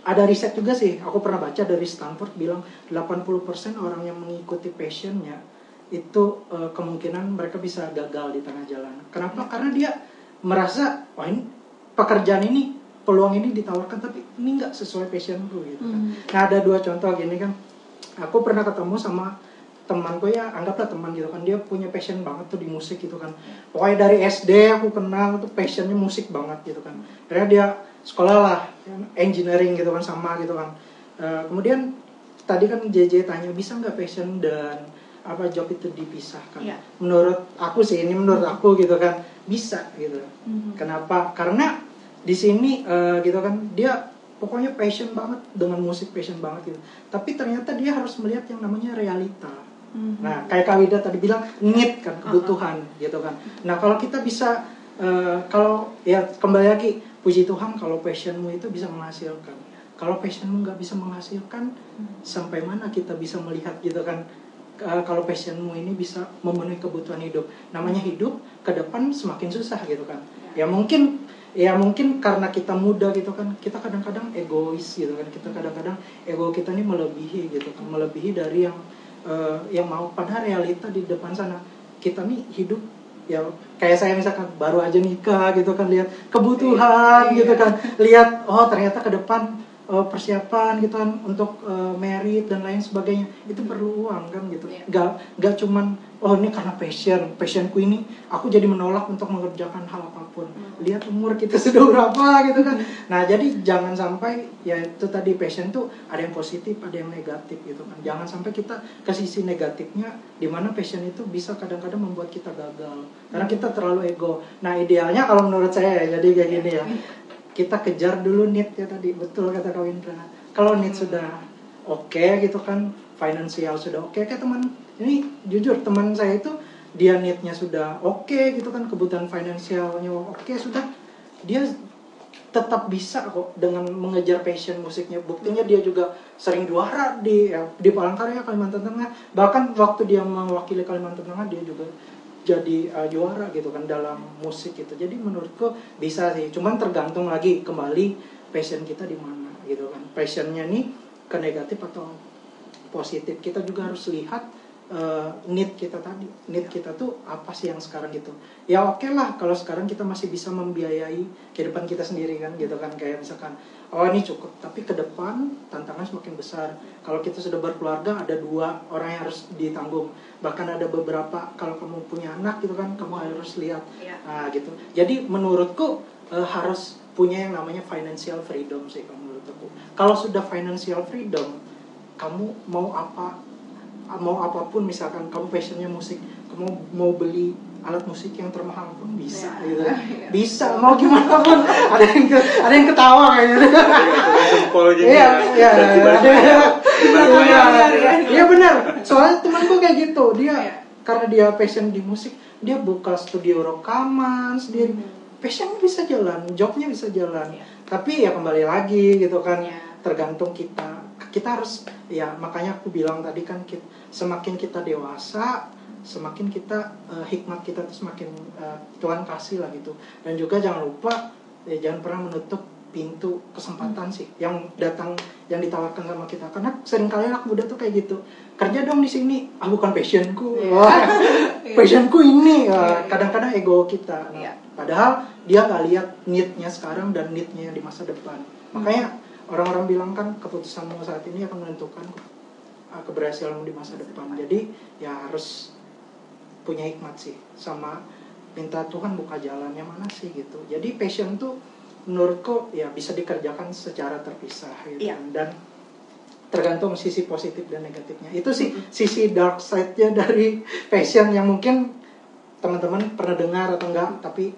ada riset juga sih, aku pernah baca dari Stanford bilang 80% orang yang mengikuti passionnya itu eh, kemungkinan mereka bisa gagal di tengah jalan. Kenapa? Karena dia merasa, wah ini pekerjaan ini peluang ini ditawarkan tapi ini nggak sesuai passionku gitu kan. Hmm. Nah ada dua contoh gini kan, aku pernah ketemu sama temanku ya anggaplah teman gitu kan dia punya passion banget tuh di musik gitu kan pokoknya dari SD aku kenal tuh passionnya musik banget gitu kan akhirnya dia sekolah lah engineering gitu kan sama gitu kan Eh, kemudian tadi kan JJ tanya bisa nggak passion dan apa job itu dipisahkan Iya. menurut aku sih ini menurut aku gitu kan bisa gitu Mhm. Kenapa? Karena di sini eh, gitu kan dia pokoknya passion banget dengan musik passion banget gitu. Tapi ternyata dia harus melihat yang namanya realita. Mhm. Nah, kayak Kak Wida tadi bilang need kan kebutuhan gitu kan. Nah, kalau kita bisa eh, kalau ya kembali lagi puji Tuhan kalau passionmu itu bisa menghasilkan. Kalau passionmu nggak bisa menghasilkan, sampai mana kita bisa melihat gitu kan? eh, kalau passionmu ini bisa memenuhi kebutuhan hidup. Namanya hidup ke depan semakin susah gitu kan. Ya mungkin ya mungkin karena kita muda gitu kan kita kadang-kadang egois gitu kan. Kita kadang-kadang ego kita ini melebihi gitu kan. Melebihi dari yang eh, yang mau. Padahal realita di depan sana kita nih hidup ya kayak saya misalkan baru aja nikah gitu kan lihat kebutuhan Iya. gitu kan. Lihat oh ternyata ke depan eh, persiapan gitu kan untuk eh, merit dan lain sebagainya. Itu perlu uang kan gitu. Iya. gak gak cuman oh ini karena passion. Passionku ini aku jadi menolak untuk mengerjakan hal apa pun. Hmm. lihat umur kita <laughs> sudah berapa gitu kan. Nah jadi jangan sampai ya itu tadi passion tuh ada yang positif ada yang negatif gitu kan. Jangan sampai kita ke sisi negatifnya di mana passion itu bisa kadang-kadang membuat kita gagal. Karena kita terlalu ego. Nah idealnya kalau menurut saya ya jadi kayak gini ya kita kejar dulu need ya tadi. Betul kata Kak Windra kalau need sudah oke gitu kan finansial sudah oke kayak teman ini jujur teman saya itu dia need-nya sudah oke gitu kan kebutuhan finansialnya oke sudah. Dia tetap bisa kok dengan mengejar passion musiknya. Buktinya dia juga sering juara di ya, di Palangkaraya Kalimantan Tengah. Bahkan waktu dia mewakili Kalimantan Tengah dia juga jadi uh, juara gitu kan dalam musik gitu. Jadi menurutku bisa sih cuman tergantung lagi kembali passion kita di mana gitu kan. Passionnya nih ke negatif atau positif kita juga harus lihat uh, need kita tadi. Need kita tuh apa sih yang sekarang gitu? Ya oke lah kalau sekarang kita masih bisa membiayai kehidupan kita sendiri kan gitu kan. Kayak misalkan oh ini cukup. Tapi ke depan tantangan semakin besar. Kalau kita sudah berkeluarga ada dua orang yang harus ditanggung. Bahkan ada beberapa kalau kamu punya anak gitu kan kamu harus lihat. Iya. nah gitu. Jadi menurutku eh, harus punya yang namanya financial freedom sih kalau menurut aku. Kalau sudah financial freedom kamu mau apa mau apa pun misalkan kamu passionnya musik kamu mau beli alat musik yang termahal pun bisa Ya. gitu <laughs> Ya. bisa mau gimana pun ada yang ke- ada yang ketawa kayaknya jempol jadi iya iya dibalik layar. Dibalik Iya, layar. iya, iya. iya benar soalnya temanku kayak gitu dia Iya. karena dia passion di musik dia buka studio rekaman dia passionnya bisa jalan jobnya bisa jalan Iya. tapi ya kembali lagi gitu kan Iya. tergantung kita kita harus ya makanya aku bilang tadi kan kit- semakin kita dewasa semakin kita eh, hikmat kita tuh semakin eh, Tuhan kasih lah gitu. Dan juga jangan lupa ya, jangan pernah menutup pintu kesempatan sih yang datang yang ditawarkan sama kita. Karena sering kali anak muda tuh kayak gitu kerja dong di sini. Ah bukan passionku. Iya. Wah, <laughs> Iya. passionku ini. Iya, Ah, iya. kadang-kadang ego kita. Nah, Iya. padahal dia nggak lihat need-nya sekarang dan need-nya di masa depan. Makanya orang-orang bilang kan keputusanmu saat ini akan menentukan uh, keberhasilanmu di masa depan. Jadi ya harus punya hikmat sih sama minta Tuhan buka jalan yang mana sih gitu. Jadi passion tuh menurutku ya bisa dikerjakan secara terpisah gitu. Iya. dan tergantung sisi positif dan negatifnya. Itu sih sisi dark side-nya <laughs> dari passion yang mungkin teman-teman pernah dengar atau enggak tapi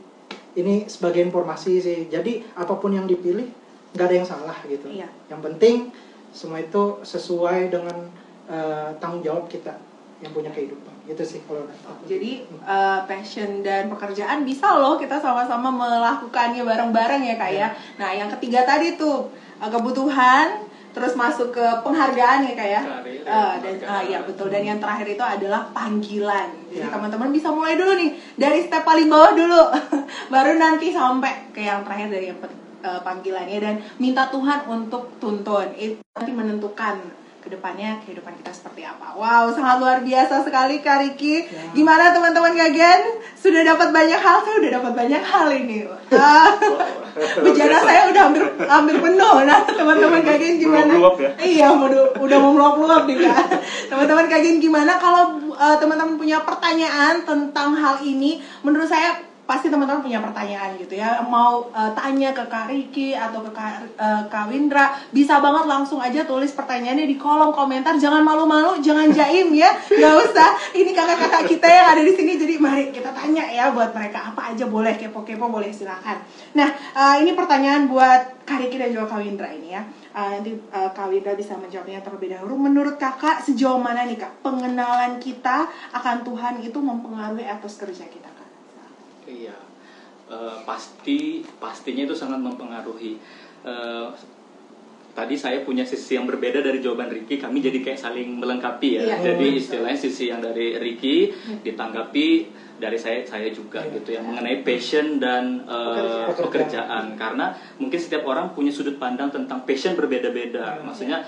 ini sebagai informasi sih. Jadi apa pun yang dipilih nggak ada yang salah gitu Iya. yang penting semua itu sesuai dengan eh, tanggung jawab kita yang punya kehidupan gitu sih kalau aku. Jadi eh, passion dan pekerjaan bisa loh kita sama-sama melakukannya bareng-bareng ya kak ya. Nah yang ketiga tadi tuh eh, kebutuhan, terus masuk ke penghargaan ya kak ya. Karir, Eh, dan ah, ya betul. Dan yang terakhir itu adalah panggilan. Jadi Ya. teman-teman bisa mulai dulu nih dari step paling bawah dulu, <laughs> baru nanti sampai ke yang terakhir dari yang pe- eh, panggilannya dan minta Tuhan untuk tuntun. Itu nanti menentukan ke depannya kehidupan kita seperti apa. Wow, sangat luar biasa sekali Kak Riki. Ya. Gimana teman-teman Gagen? Sudah dapat banyak hal, saya udah dapat banyak hal ini. Ah, <laughs> Bejana saya udah hampir hampir penuh. Nah, teman-teman Gagen gimana? Ya? Iya, udah udah mau meluap-luap nih Kak. Teman-teman Gagen gimana kalau uh, teman-teman punya pertanyaan tentang hal ini? Menurut saya pasti teman-teman punya pertanyaan gitu ya. Mau uh, tanya ke Kak Riki atau ke Kak, uh, Kak Windra bisa banget langsung aja tulis pertanyaannya di kolom komentar. Jangan malu-malu jangan jaim ya. Nggak usah. Ini kakak-kakak kita yang ada di sini jadi mari kita tanya ya buat mereka. Apa aja boleh kepo-kepo boleh silakan. Nah uh, ini pertanyaan buat Kak Riki dan juga Kak Windra ini ya. Uh, nanti uh, Kak Windra bisa menjawabnya terlebih dahulu. Menurut kakak sejauh mana nih kak pengenalan kita akan Tuhan itu mempengaruhi etos kerja kita Iya, Eh, pasti pastinya itu sangat mempengaruhi. Eh, tadi saya punya sisi yang berbeda dari jawaban Ricky, kami jadi kayak saling melengkapi ya. Iya. Jadi Oh, istilahnya sisi yang dari Ricky ditanggapi dari saya saya juga Iya. gitu ya mengenai passion dan eh, Pekerjaan. pekerjaan. karena mungkin setiap orang punya sudut pandang tentang passion berbeda-beda. Iya. Maksudnya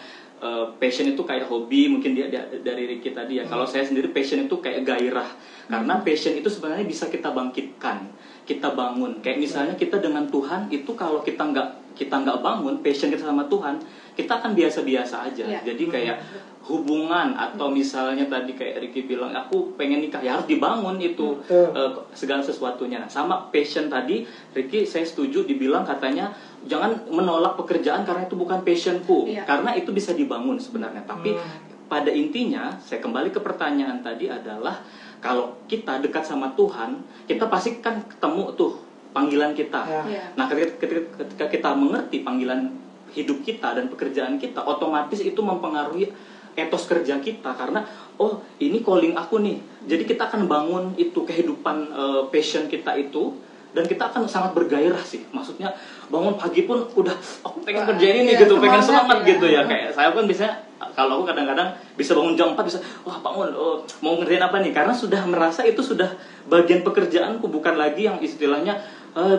eh, passion itu kayak hobi mungkin dia, dia- dari Ricky tadi ya. Kalau saya sendiri passion itu kayak gairah. Karena passion itu sebenarnya bisa kita bangkitkan, kita bangun. Kayak misalnya kita dengan Tuhan itu kalau kita nggak kita nggak bangun passion kita sama Tuhan, kita akan biasa-biasa aja. Iya. Jadi kayak hubungan atau misalnya tadi kayak Ricky bilang aku pengen nikah ya harus dibangun itu eh, segala sesuatunya. Nah, sama passion tadi, Ricky saya setuju dibilang katanya jangan menolak pekerjaan karena itu bukan passionku, Iya. karena itu bisa dibangun sebenarnya. Tapi Hmm. pada intinya, saya kembali ke pertanyaan tadi adalah kalau kita dekat sama Tuhan, kita pasti kan ketemu tuh panggilan kita. Ya. Iya. Nah, ketika, ketika- ketika kita mengerti panggilan hidup kita dan pekerjaan kita, otomatis itu mempengaruhi etos kerja kita karena oh ini calling aku nih. Jadi kita akan bangun itu kehidupan eh, passion kita itu dan kita akan sangat bergairah sih. Maksudnya bangun pagi pun udah aku pengen Wah, kerjain ini iya, gitu, pengen semangat ya. gitu ya. Kayak saya kan biasanya kalau aku kadang-kadang bisa bangun jam 4 bisa wah bangun oh, mau ngerjain apa nih karena sudah merasa itu sudah bagian pekerjaanku bukan lagi yang istilahnya eh,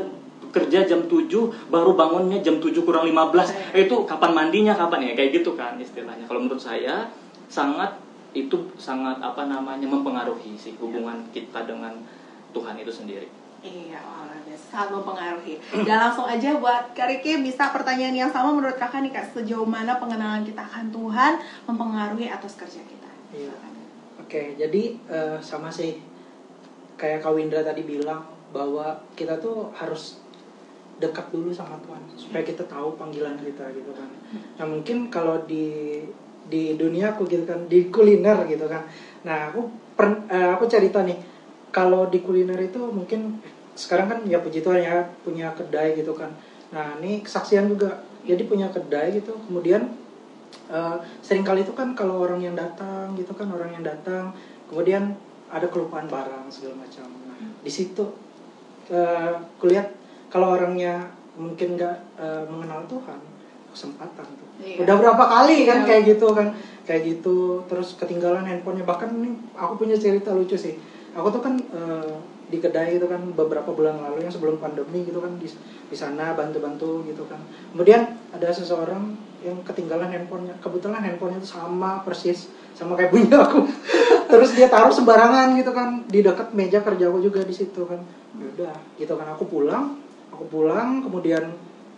kerja jam 7 baru bangunnya jam 7 kurang 15 eh, itu kapan mandinya kapan ya kayak gitu kan istilahnya kalau menurut saya sangat itu sangat apa namanya mempengaruhi sih hubungan kita dengan Tuhan itu sendiri Iya, wah, luar biasa. sangat mempengaruhi. Dan langsung aja buat Kak Riki, bisa pertanyaan yang sama menurut kakak nih kak, sejauh mana pengenalan kita akan Tuhan mempengaruhi atas kerja kita? Iya. Oke, jadi eh, sama sih kayak Kak Windra tadi bilang bahwa kita tuh harus dekat dulu sama Tuhan supaya kita tahu panggilan kita gitu kan. Nah mungkin kalau di di dunia aku gitu kan di kuliner gitu kan. Nah aku per- eh, aku cerita nih kalau di kuliner itu mungkin sekarang kan ya puji Tuhan ya punya kedai gitu kan. Nah ini kesaksian juga. Jadi punya kedai gitu kemudian eh, sering kali itu kan kalau orang yang datang gitu kan orang yang datang kemudian ada kelupaan barang segala macam. Nah di situ eh, kulihat kalau orangnya mungkin nggak eh, mengenal Tuhan kesempatan tuh Iya. udah berapa kali kan Iya. kayak gitu kan kayak gitu terus ketinggalan handphonenya bahkan ini aku punya cerita lucu sih aku tuh kan eh, di kedai itu kan beberapa bulan lalu yang sebelum pandemi gitu kan di, di sana bantu-bantu gitu kan. Kemudian ada seseorang yang ketinggalan handphonenya. Kebetulan handphonenya itu sama persis sama kayak punya aku. <laughs> Terus dia taruh sembarangan gitu kan di dekat meja kerja aku juga di situ kan. Ya udah gitu kan. Aku pulang aku pulang kemudian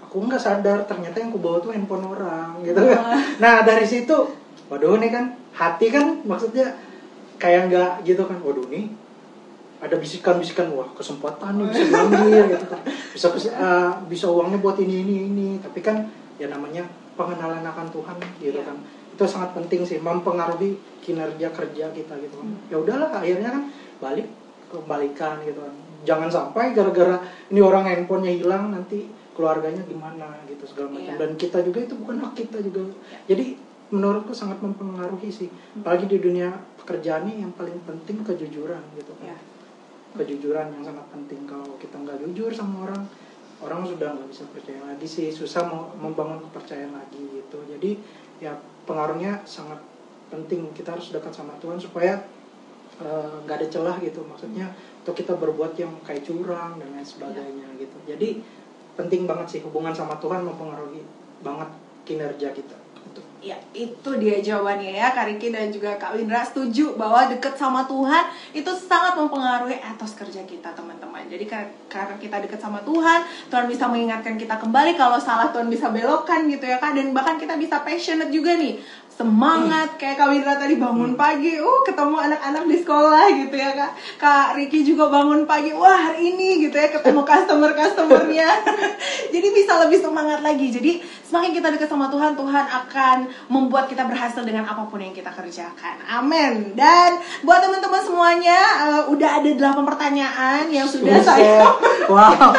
aku nggak sadar ternyata yang aku bawa tuh handphone orang gitu kan. Nah dari situ waduh nih kan hati kan maksudnya kayak nggak gitu kan. Waduh nih ada bisikan-bisikan wah kesempatan nih bisa diambil gitu kan. Bisa eh, bisa uangnya buat ini ini ini. Tapi kan ya namanya pengenalan akan Tuhan gitu Iya. kan. Itu sangat penting sih mempengaruhi kinerja kerja kita gitu kan. Ya udahlah akhirnya kan balik kembalikan gitu kan. Jangan sampai gara-gara ini orang handphonenya hilang nanti keluarganya gimana gitu segala macam. Iya. dan kita juga itu bukan hak kita juga. Jadi menurutku sangat mempengaruhi sih. Apalagi di dunia pekerjaan ini yang paling penting kejujuran gitu kan. Iya. Kejujuran yang sangat penting. Kalau kita nggak jujur sama orang orang sudah nggak bisa percaya lagi sih. Susah mau membangun kepercayaan lagi gitu. Jadi ya pengaruhnya sangat penting. Kita harus dekat sama Tuhan supaya eh, nggak ada celah gitu. Maksudnya untuk kita berbuat yang kayak curang dan lain sebagainya gitu. Jadi penting banget sih hubungan sama Tuhan mempengaruhi banget kinerja kita. Ya, itu dia jawabannya ya. Kak Riki dan juga Kak Windra setuju bahwa deket sama Tuhan itu sangat mempengaruhi etos kerja kita teman-teman. Jadi kar- karena kita deket sama Tuhan, Tuhan bisa mengingatkan kita kembali kalau salah Tuhan bisa belokkan gitu ya Kak. Dan bahkan kita bisa passionate juga nih. Semangat kayak Kak Windra tadi bangun pagi, uh ketemu anak-anak di sekolah gitu ya Kak. Kak Riki juga bangun pagi, wah hari ini gitu ya ketemu customer-customernya. <laughs> Jadi bisa lebih semangat lagi. Jadi semakin kita dekat sama Tuhan, Tuhan akan membuat kita berhasil dengan apa pun yang kita kerjakan. Amin. Dan buat teman-teman semuanya, eh, udah ada 8 <laughs> pertanyaan yang sudah saya wow.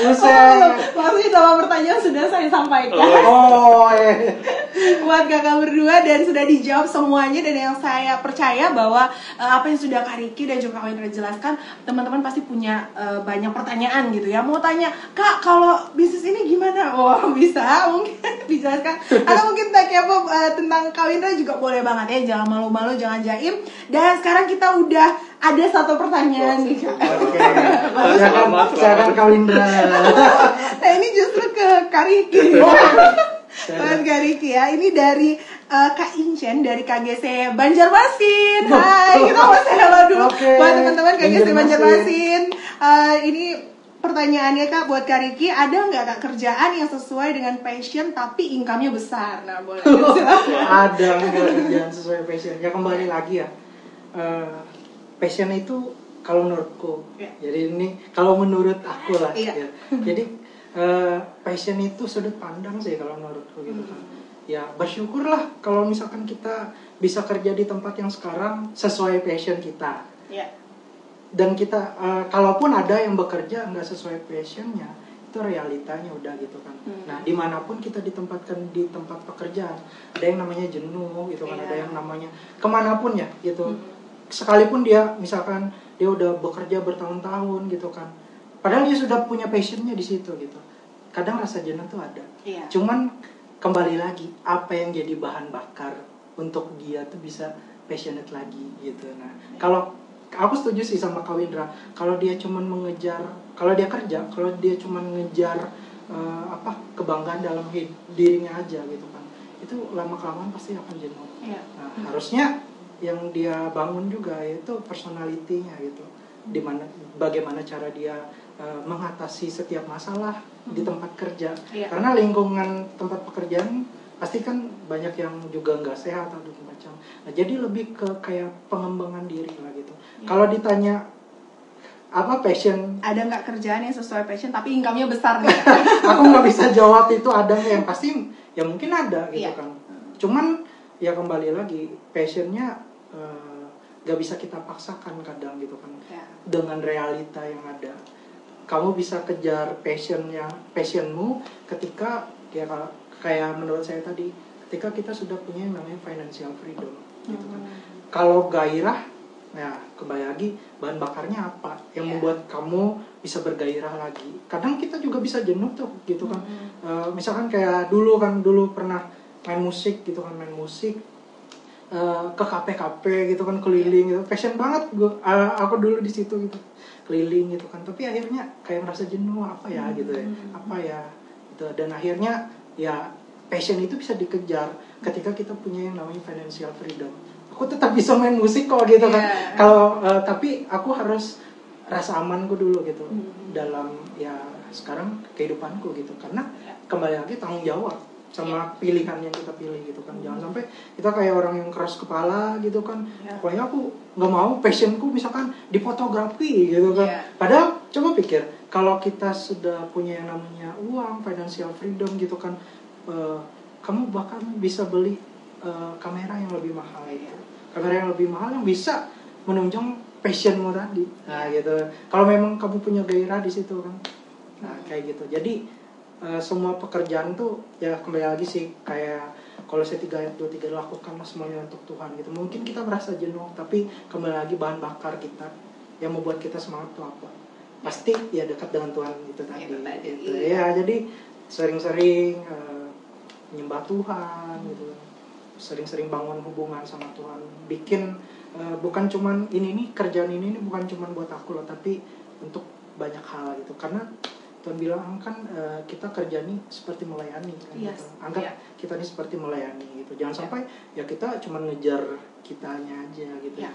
Buset. Maksudnya delapan pertanyaan sudah saya sampaikan. Oh eh. buat kakak berdua dan sudah dijawab semuanya dan yang saya percaya bahwa eh, apa yang sudah Kak Riki dan juga Kak Wendra jelaskan teman-teman pasti punya eh, banyak pertanyaan gitu ya. Mau tanya kak kalau bisnis ini gimana? Wah bisa mungkin. <laughs> Dijelaskan atau mungkin tak kepo eh, tentang Kak Wendra juga boleh banget ya. Jangan malu-malu jangan jaim. Dan sekarang kita udah ada satu pertanyaan nih kak. <laughs> Silakan, silakan <laughs> nah ini justru ke Kak Riki. Buat Kak Riki ya, ini dari eh, Kak Incen dari KGC Banjarmasin. Hai, kita mau hello dulu Oke, buat teman-teman KGC Banjarmasin. Banjarmasin. Eh, ini pertanyaannya Kak buat Kak Riki, ada nggak Kak kerjaan yang sesuai dengan passion tapi income-nya besar? Nah, boleh. <laughs> Ada nggak kerjaan sesuai passion? Ya kembali lagi ya. Eh, passion itu kalau menurutku. Ya. Jadi ini kalau menurut aku lah. Iya. ya. Jadi eh, passion itu sudut pandang sih kalau menurutku gitu kan. Ya bersyukurlah kalau misalkan kita bisa kerja di tempat yang sekarang sesuai passion kita. Ya. Dan kita eh, kalaupun ada yang bekerja nggak sesuai passionnya itu realitanya udah gitu kan Hmm. nah di mana pun kita ditempatkan di tempat pekerjaan ada yang namanya jenuh gitu kan Iya. ada yang namanya ke mana pun ya gitu Hmm. sekalipun dia misalkan dia udah bekerja bertahun-tahun gitu kan padahal dia sudah punya passionnya di situ gitu kadang rasa jenuh tuh ada Iya. cuman kembali lagi apa yang jadi bahan bakar untuk dia tuh bisa passionate lagi gitu nah kalau aku setuju sih sama Kak Windra kalau dia cuman mengejar kalau dia kerja kalau dia cuman mengejar eh, apa kebanggaan dalam hid- dirinya aja gitu kan. Itu lama kelamaan pasti akan jenuh Iya. nah, harusnya yang dia bangun juga yaitu personalitinya gitu. Di mana bagaimana cara dia eh, mengatasi setiap masalah di tempat kerja. Iya. karena lingkungan tempat pekerjaan pasti kan banyak yang juga nggak sehat atau macam nah jadi lebih ke kayak pengembangan diri lah gitu Kalau ditanya apa passion Ada nggak kerjaan yang sesuai passion tapi income-nya besar nih? <laughs> aku nggak bisa jawab itu ada nggak yang pasti ya mungkin ada gitu Iya. kan cuman ya kembali lagi passionnya eh, gak bisa kita paksakan kadang gitu kan Ya. dengan realita yang ada kamu bisa kejar passionnya passionmu ketika ya ka- kayak menurut saya tadi ketika kita sudah punya yang namanya financial freedom gitu kan Hmm. kalau gairah nah kembali lagi bahan bakarnya apa yang Iya. membuat kamu bisa bergairah lagi? Kadang kita juga bisa jenuh tuh gitu kan. Hmm. Eh, misalkan kayak dulu kan dulu pernah main musik gitu kan main musik eh, ke kafe-kafe gitu kan keliling gitu. Passion banget gue aku dulu di situ gitu keliling gitu kan. Tapi akhirnya kayak merasa jenuh apa ya gitu ya apa ya gitu. Dan akhirnya ya passion itu bisa dikejar ketika kita punya yang namanya financial freedom aku tetap bisa main musik kok gitu kan Iya. kalau eh, tapi aku harus rasa amanku dulu gitu Hmm. dalam ya sekarang kehidupanku gitu karena Ya. kembali lagi tanggung jawab sama pilihan yang kita pilih gitu kan jangan sampai kita kayak orang yang keras kepala gitu kan Ya. pokoknya aku nggak mau passionku misalkan di fotografi gitu kan Ya. padahal coba pikir kalau kita sudah punya yang namanya uang financial freedom gitu kan eh, kamu bahkan bisa beli eh, kamera yang lebih mahal gitu kamera yang lebih mahal yang bisa menunjang passionmu tadi. Nah gitu. Kalau memang kamu punya gairah di situ kan? Nah kayak gitu. Jadi eh, semua pekerjaan tuh ya kembali lagi sih kayak kalau saya tiga ayat dua tiga lakukanlah semuanya untuk Tuhan gitu. Mungkin kita merasa jenuh tapi kembali lagi bahan bakar kita yang membuat kita semangat tuh apa? Pasti ya dekat dengan Tuhan itu tadi, tadi, gitu. iya. ya jadi sering-sering eh, menyembah Tuhan gitu sering-sering bangun hubungan sama Tuhan bikin eh, bukan cuman ini nih kerjaan ini nih bukan cuman buat aku loh tapi untuk banyak hal gitu karena Tuhan bilang kan eh, kita kerja nih seperti melayani kan Yes, gitu. anggap iya. kita ini seperti melayani gitu jangan Iya. sampai ya kita cuma ngejar kitanya aja gitu Iya.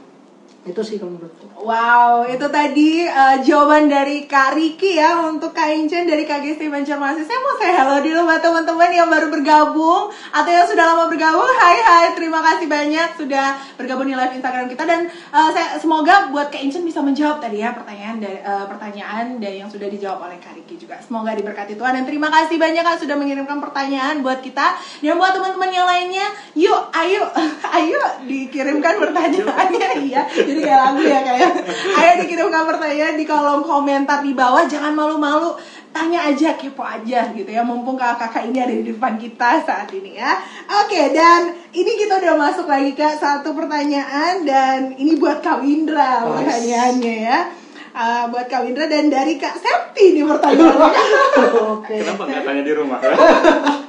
Itu sih kalau menurutku Wow, itu tadi uh, jawaban dari Kak Riki ya untuk Kak Incen dari KGST Banjarmasin. Saya mau say hello dulu buat teman-teman yang baru bergabung atau yang sudah lama bergabung. Hai hai, terima kasih banyak sudah bergabung di live Instagram kita dan uh, saya semoga buat Kak Incen bisa menjawab tadi ya pertanyaan dari uh, pertanyaan dari yang sudah dijawab oleh Kak Riki juga. Semoga diberkati Tuhan dan terima kasih banyak Kak sudah mengirimkan pertanyaan buat kita dan buat teman-teman yang lainnya. Yuk, ayo, <laughs> ayo dikirimkan pertanyaannya iya. Jadi kayak lagu ya kayak. Ayo dikirimkan pertanyaan di kolom komentar di bawah. Jangan malu-malu. Tanya aja, kepo aja gitu ya. Mumpung kakak-kakak ini ada di depan kita saat ini ya. Oke, dan ini kita udah masuk lagi ke satu pertanyaan dan ini buat Kak Windra Mas. pertanyaannya ya. Uh, buat Kak Windra dan dari Kak Septi nih pertanyaannya. oke Kenapa nggak tanya di rumah? <laughs>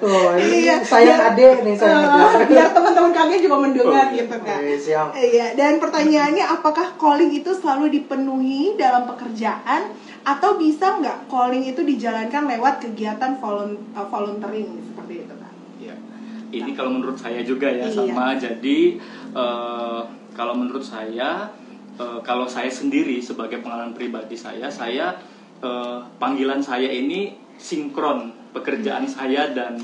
oh ini Iya. sayang Biar- adek nih sayang Uh, adek <laughs> biar teman-teman kalian juga mendengar Oh, gitu kan. Siap Iya, dan pertanyaannya apakah calling itu selalu dipenuhi dalam pekerjaan atau bisa nggak calling itu dijalankan lewat kegiatan volun- uh, volunteering seperti itu kan? Ya, ini kalau menurut saya juga ya Iya. sama. Jadi eh, kalau menurut saya, eh, kalau saya sendiri sebagai pengalaman pribadi saya, saya eh, panggilan saya ini sinkron pekerjaan saya dan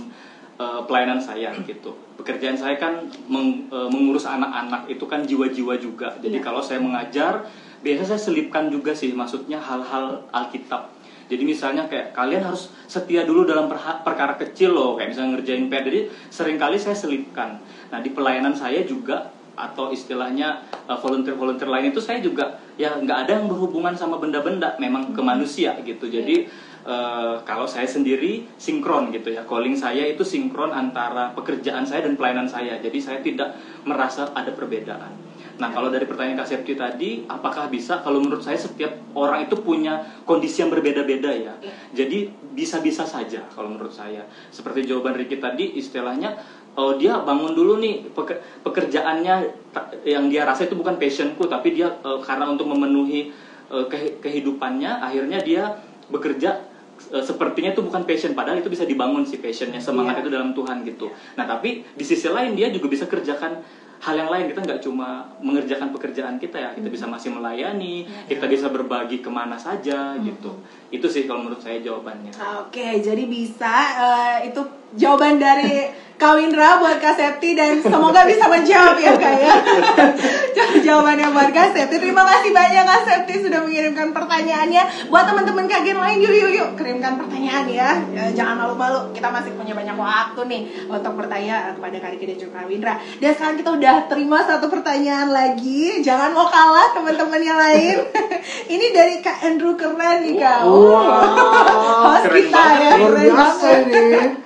eh, pelayanan saya gitu. Pekerjaan saya kan meng- eh, mengurus anak-anak itu kan jiwa-jiwa juga. Jadi Iya. kalau saya mengajar, biasa saya selipkan juga sih, maksudnya hal-hal Alkitab. Jadi misalnya kayak kalian harus setia dulu dalam perha- perkara kecil loh, kayak misalnya ngerjain PR. Jadi sering kali saya selipkan. Nah di pelayanan saya juga atau istilahnya uh, volunteer-volunteer lain itu saya juga ya nggak ada yang berhubungan sama benda-benda, memang ke manusia gitu. Jadi uh, kalau saya sendiri sinkron gitu ya, calling saya itu sinkron antara pekerjaan saya dan pelayanan saya. Jadi saya tidak merasa ada perbedaan. Nah, kalau dari pertanyaan Kak Septi tadi, apakah bisa? Kalau menurut saya setiap orang itu punya kondisi yang berbeda-beda ya. Iya. Jadi bisa-bisa saja kalau menurut saya. Seperti jawaban Ricky tadi, istilahnya oh dia bangun dulu nih peke- pekerjaannya yang dia rasa itu bukan passionku, tapi dia eh, karena untuk memenuhi eh, ke- kehidupannya, akhirnya dia bekerja eh, sepertinya itu bukan passion padahal itu bisa dibangun sih passionnya semangat Iya. itu dalam Tuhan gitu. Nah tapi di sisi lain dia juga bisa kerjakan hal yang lain. Kita nggak cuma mengerjakan pekerjaan kita ya. Kita bisa masih melayani kita bisa berbagi ke mana saja gitu. Itu sih kalau menurut saya jawabannya. Oke, jadi bisa eh, itu jawaban dari Kak Windra buat Kak Septi dan semoga bisa menjawab ya Kak ya. Jawabannya buat Kak Septi. Terima kasih banyak Kak Septi sudah mengirimkan pertanyaannya. Buat teman-teman kagen lain yuk yuk yuk kirimkan pertanyaan ya. Ya, Jangan malu-malu. Kita masih punya banyak waktu nih untuk bertanya kepada Kak Riki dan juga Kak Windra. Dan sekarang kita udah terima satu pertanyaan lagi. Jangan mau kalah teman-teman yang lain. <laughs> Ini dari Kak Andrew keren nih Kak. Wow. <laughs> Host Keren kita banget. ya. Luar keren biasa ini.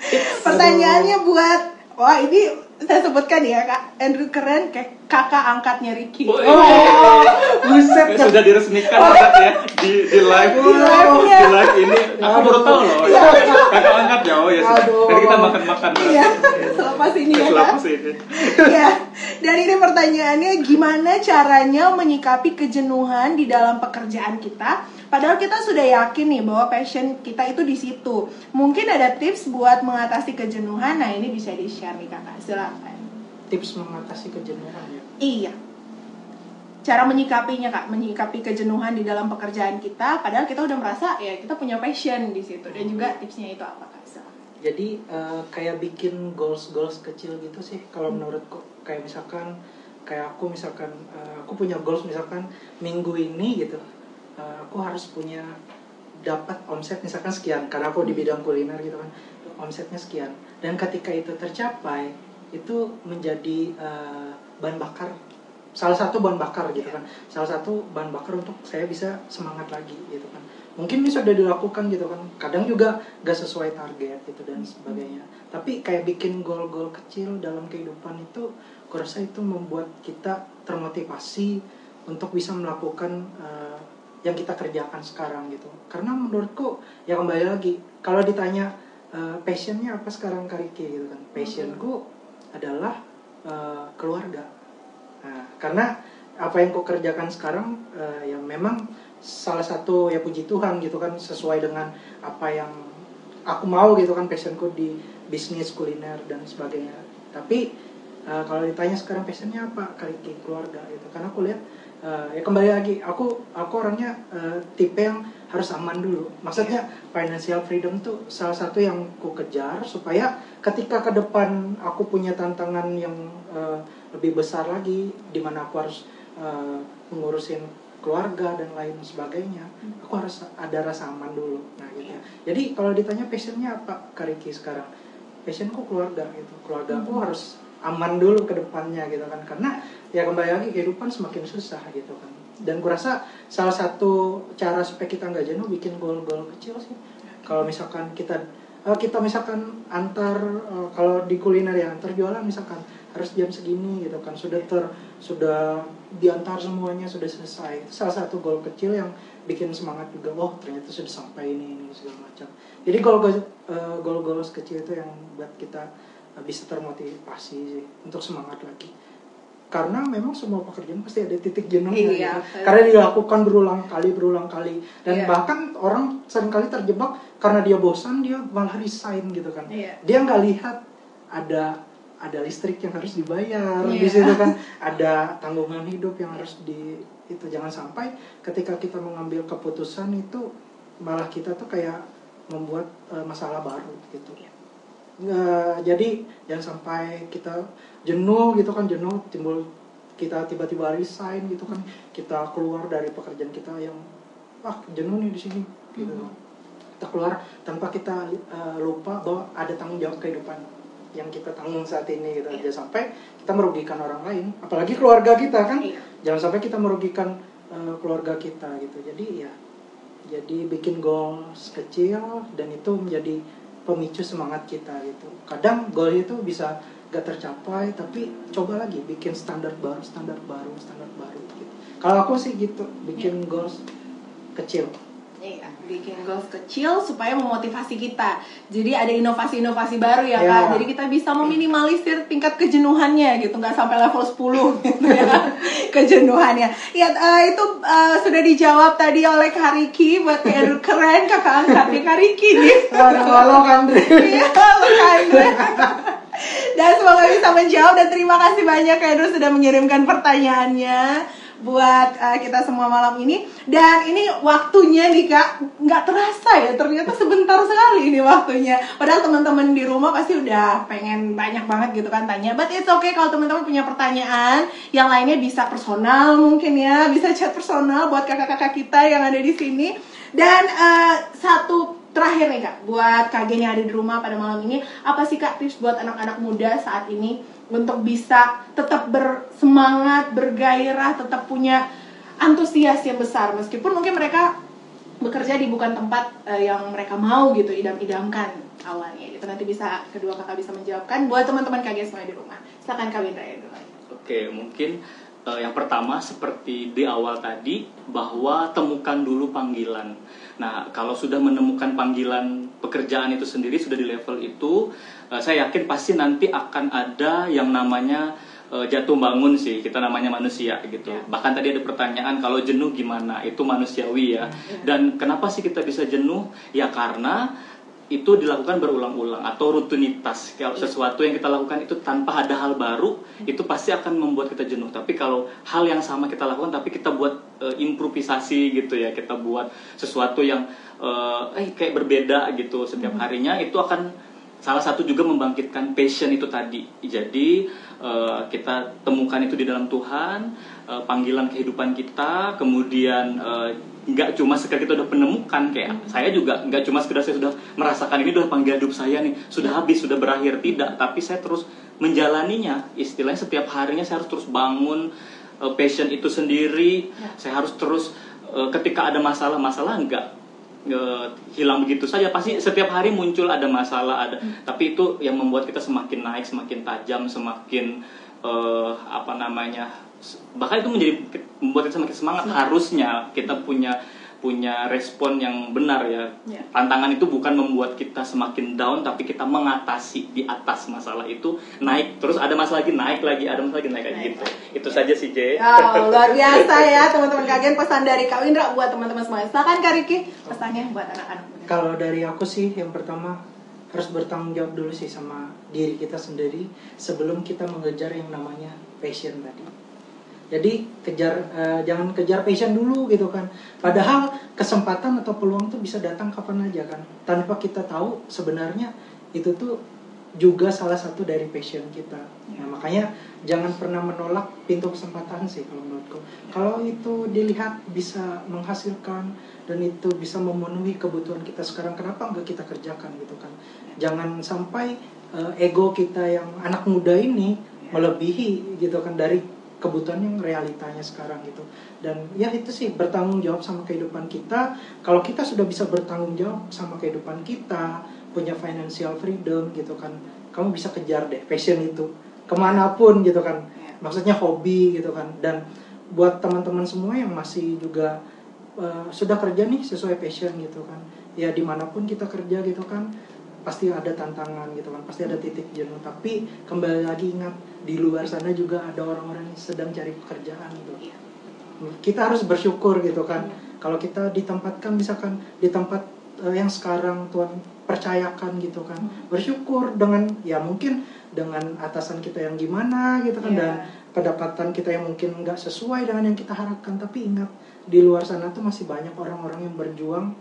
<laughs> Pertanyaannya buat Wah ini saya sebutkan ya kak Andrew keren kayak kakak angkatnya Ricky. Oh, Oh, buset. Ya, sudah diresmikan Kakak, ya di di live Di live-nya. di live ini aku baru tahu loh Iya. kakak angkat ya oh ya sudah. Aduh. Jadi kita makan makan Iya, selepas ini ya kak. selapas ini Iya. Dan ini pertanyaannya gimana caranya menyikapi kejenuhan di dalam pekerjaan kita? Padahal kita sudah yakin nih bahwa passion kita itu di situ. Mungkin ada tips buat mengatasi kejenuhan. Nah ini bisa di share nih kakak. Silakan. Tips mengatasi kejenuhan ya. Iya. Cara menyikapinya kak, menyikapi kejenuhan di dalam pekerjaan kita. Padahal kita udah merasa ya kita punya passion di situ. Dan juga tipsnya itu apa kak? Silakan. Jadi eh, kayak bikin goals goals kecil gitu sih kalau menurutku kayak misalkan kayak aku misalkan eh, aku punya goals misalkan minggu ini gitu eh, aku harus punya dapat omset misalkan sekian karena aku di bidang kuliner gitu kan omsetnya sekian. Dan ketika itu tercapai itu menjadi eh, bahan bakar salah satu bahan bakar gitu kan. Salah satu bahan bakar untuk saya bisa semangat lagi gitu kan. Mungkin ini sudah dilakukan gitu kan. Kadang juga gak sesuai target gitu dan sebagainya. Tapi kayak bikin gol-gol kecil dalam kehidupan itu aku rasa itu membuat kita termotivasi untuk bisa melakukan eh, yang kita kerjakan sekarang gitu. Karena menurutku ya kembali lagi kalau ditanya eh, passionnya apa sekarang Kariki gitu kan. Passionku adalah eh, keluarga. Nah, karena apa yang kau kerjakan sekarang eh, yang memang salah satu ya puji Tuhan gitu kan sesuai dengan apa yang aku mau gitu kan passionku di bisnis kuliner dan sebagainya. Tapi eh, kalau ditanya sekarang passionnya apa kali ke keluarga gitu. Karena aku lihat eh, ya kembali lagi aku aku orangnya eh, tipe yang harus aman dulu. Maksudnya financial freedom tuh salah satu yang ku kejar supaya ketika ke depan aku punya tantangan yang eh, lebih besar lagi di mana aku harus eh, mengurusin keluarga dan lain sebagainya aku harus ada rasa aman dulu. Nah gitu. Ya. jadi kalau ditanya passionnya apa Kariki sekarang? Passionku keluarga gitu. Keluarga aku harus aman dulu ke depannya gitu kan. Karena ya kembali lagi kehidupan semakin susah gitu kan. Dan kurasa salah satu cara supaya kita nggak jenuh bikin gol-gol kecil sih. Kalau misalkan kita eh, kita misalkan antar eh, kalau di kuliner ya antar misalkan harus jam segini gitu kan. Sudah ter sudah diantar semuanya sudah selesai. Itu salah satu gol kecil yang bikin semangat juga oh ternyata sudah sampai ini ini segala macam. Jadi gol eh, gol gol kecil itu yang buat kita bisa termotivasi sih untuk semangat lagi karena memang semua pekerjaan pasti ada titik jenuhnya Iya, gitu. betul. karena dilakukan berulang kali berulang kali dan Iya. bahkan orang sering kali terjebak karena dia bosan dia malah resign gitu kan Iya. dia nggak lihat ada ada listrik yang harus dibayar Iya. di situ kan <laughs> ada tanggungan hidup yang harus di itu jangan sampai ketika kita mengambil keputusan itu malah kita tuh kayak membuat eh, masalah baru gitu Nggak- jadi jangan sampai kita jenuh gitu kan jenuh timbul kita tiba-tiba resign gitu kan kita keluar dari pekerjaan kita yang ah jenuh nih di sini gitu Mhm. kita keluar tanpa kita eh, lupa bahwa ada tanggung jawab kehidupan yang kita tanggung saat ini gitu Iya. jangan sampai kita merugikan orang lain apalagi keluarga kita kan Iya. jangan sampai kita merugikan eh, keluarga kita gitu jadi ya jadi bikin goals kecil dan itu menjadi pemicu semangat kita gitu. Kadang goal itu bisa gak tercapai tapi coba lagi bikin standar baru standar baru standar baru gitu. Kalau aku sih gitu bikin goals kecil Iya, bikin goals kecil supaya memotivasi kita. Jadi ada inovasi-inovasi baru ya Iya. kak. Jadi kita bisa meminimalisir tingkat kejenuhannya gitu, nggak sampai level 10 <laughs> gitu ya kejenuhannya. Ya eh, itu eh, sudah dijawab tadi oleh Kak Riki buat kayak keren kakak angkatnya Kak Riki nih. Halo Kandri <laughs> Iya. Dan semoga bisa menjawab dan terima kasih banyak Kak Edo sudah mengirimkan pertanyaannya. Buat uh, kita semua malam ini. Dan ini waktunya nih kak, nggak terasa ya, ternyata sebentar sekali ini waktunya. Padahal teman-teman di rumah pasti udah pengen banyak banget gitu kan tanya. But it's okay kalau teman-teman punya pertanyaan, yang lainnya bisa personal mungkin ya, bisa chat personal buat kakak-kakak kita yang ada di sini. Dan uh, satu terakhir nih kak, buat kagen yang ada di rumah pada malam ini, apa sih kak tips buat anak-anak muda saat ini untuk bisa tetap bersemangat, bergairah, tetap punya antusias yang besar. Meskipun mungkin mereka bekerja di bukan tempat uh, yang mereka mau gitu idam-idamkan awalnya gitu. Nanti bisa kedua kakak bisa menjawabkan. Buat teman-teman kaget semua di rumah. Silakan kawin raya dulu oke mungkin uh, yang pertama seperti di awal tadi bahwa temukan dulu panggilan nah kalau sudah menemukan panggilan pekerjaan itu sendiri sudah di level itu uh, saya yakin pasti nanti akan ada yang namanya uh, jatuh bangun sih. Kita namanya manusia gitu. Yeah. bahkan tadi ada pertanyaan kalau jenuh gimana? Itu manusiawi ya. Yeah. dan kenapa sih kita bisa jenuh? Ya karena itu dilakukan berulang-ulang atau rutinitas kalau yeah. sesuatu yang kita lakukan itu tanpa ada hal baru yeah. itu pasti akan membuat kita jenuh tapi kalau hal yang sama kita lakukan tapi kita buat uh, improvisasi gitu ya kita buat sesuatu yang uh, eh kayak berbeda gitu setiap harinya itu akan salah satu juga membangkitkan passion itu tadi. Jadi uh, kita temukan itu di dalam Tuhan, uh, panggilan kehidupan kita, kemudian uh, nggak cuma sekedar kita udah penemukan kayak hmm. saya juga nggak cuma sekedar saya sudah merasakan ini udah panggilan hidup saya nih sudah habis sudah berakhir tidak tapi saya terus menjalaninya istilahnya setiap harinya saya harus terus bangun uh, passion itu sendiri ya. saya harus terus uh, ketika ada masalah masalah nggak uh, hilang begitu saja pasti setiap hari muncul ada masalah ada hmm. tapi itu yang membuat kita semakin naik semakin tajam semakin uh, apa namanya bahkan itu menjadi membuat kita semakin semangat Semangat. harusnya kita punya punya respon yang benar ya. Yeah. Tantangan itu bukan membuat kita semakin down, tapi kita mengatasi di atas masalah itu naik. Terus ada masalah lagi naik lagi, ada masalah lagi naik lagi gitu. Itu saja sih J. Oh, luar biasa ya teman-teman kagian pesan dari Kak Indra buat teman-teman semua. Silakan Kak Riki pesannya buat anak-anak. Kalau dari aku sih yang pertama harus bertanggung jawab dulu sih sama diri kita sendiri sebelum kita mengejar yang namanya passion tadi jadi kejar uh, jangan kejar passion dulu gitu kan. Padahal kesempatan atau peluang tuh bisa datang kapan aja kan. Tanpa kita tahu sebenarnya itu tuh juga salah satu dari passion kita. Nah, makanya jangan pernah menolak pintu kesempatan sih kalau menurutku. Kalau itu dilihat bisa menghasilkan dan itu bisa memenuhi kebutuhan kita sekarang kenapa nggak kita kerjakan gitu kan? Jangan sampai uh, ego kita yang anak muda ini melebihi gitu kan dari kebutuhan yang realitanya sekarang gitu. Dan ya itu sih bertanggung jawab sama kehidupan kita. Kalau kita sudah bisa bertanggung jawab sama kehidupan kita punya financial freedom gitu kan kamu bisa kejar deh passion itu. Ke mana pun gitu kan. Iya. maksudnya hobi gitu kan. Dan buat teman-teman semua yang masih juga uh, sudah kerja nih sesuai passion gitu kan. Ya di mana pun kita kerja gitu kan pasti ada tantangan gitu kan pasti ada titik jenuh tapi kembali lagi ingat di luar sana juga ada orang-orang yang sedang cari pekerjaan gitu iya. kita harus bersyukur gitu kan iya. kalau kita ditempatkan misalkan di tempat uh, yang sekarang Tuhan percayakan gitu kan hmm. bersyukur dengan ya mungkin dengan atasan kita yang gimana gitu kan yeah. dan pendapatan kita yang mungkin nggak sesuai dengan yang kita harapkan tapi ingat di luar sana tuh masih banyak orang-orang yang berjuang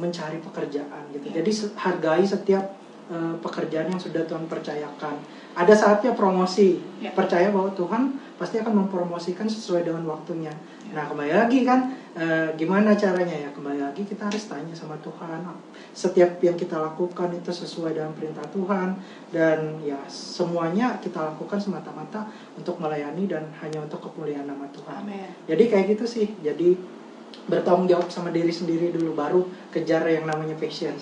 mencari pekerjaan gitu. Yeah. Jadi hargai setiap uh, pekerjaan yang sudah Tuhan percayakan. Ada saatnya promosi. Yeah. Percaya bahwa Tuhan pasti akan mempromosikan sesuai dengan waktunya. Yeah. Nah, kembali lagi kan uh, gimana caranya ya? Kembali lagi kita harus tanya sama Tuhan. Setiap yang kita lakukan itu sesuai dengan perintah Tuhan dan ya semuanya kita lakukan semata-mata untuk melayani dan hanya untuk kemuliaan nama Tuhan. Amen. Jadi kayak gitu sih. Jadi bertanggung jawab sama diri sendiri dulu baru kejar yang namanya passion.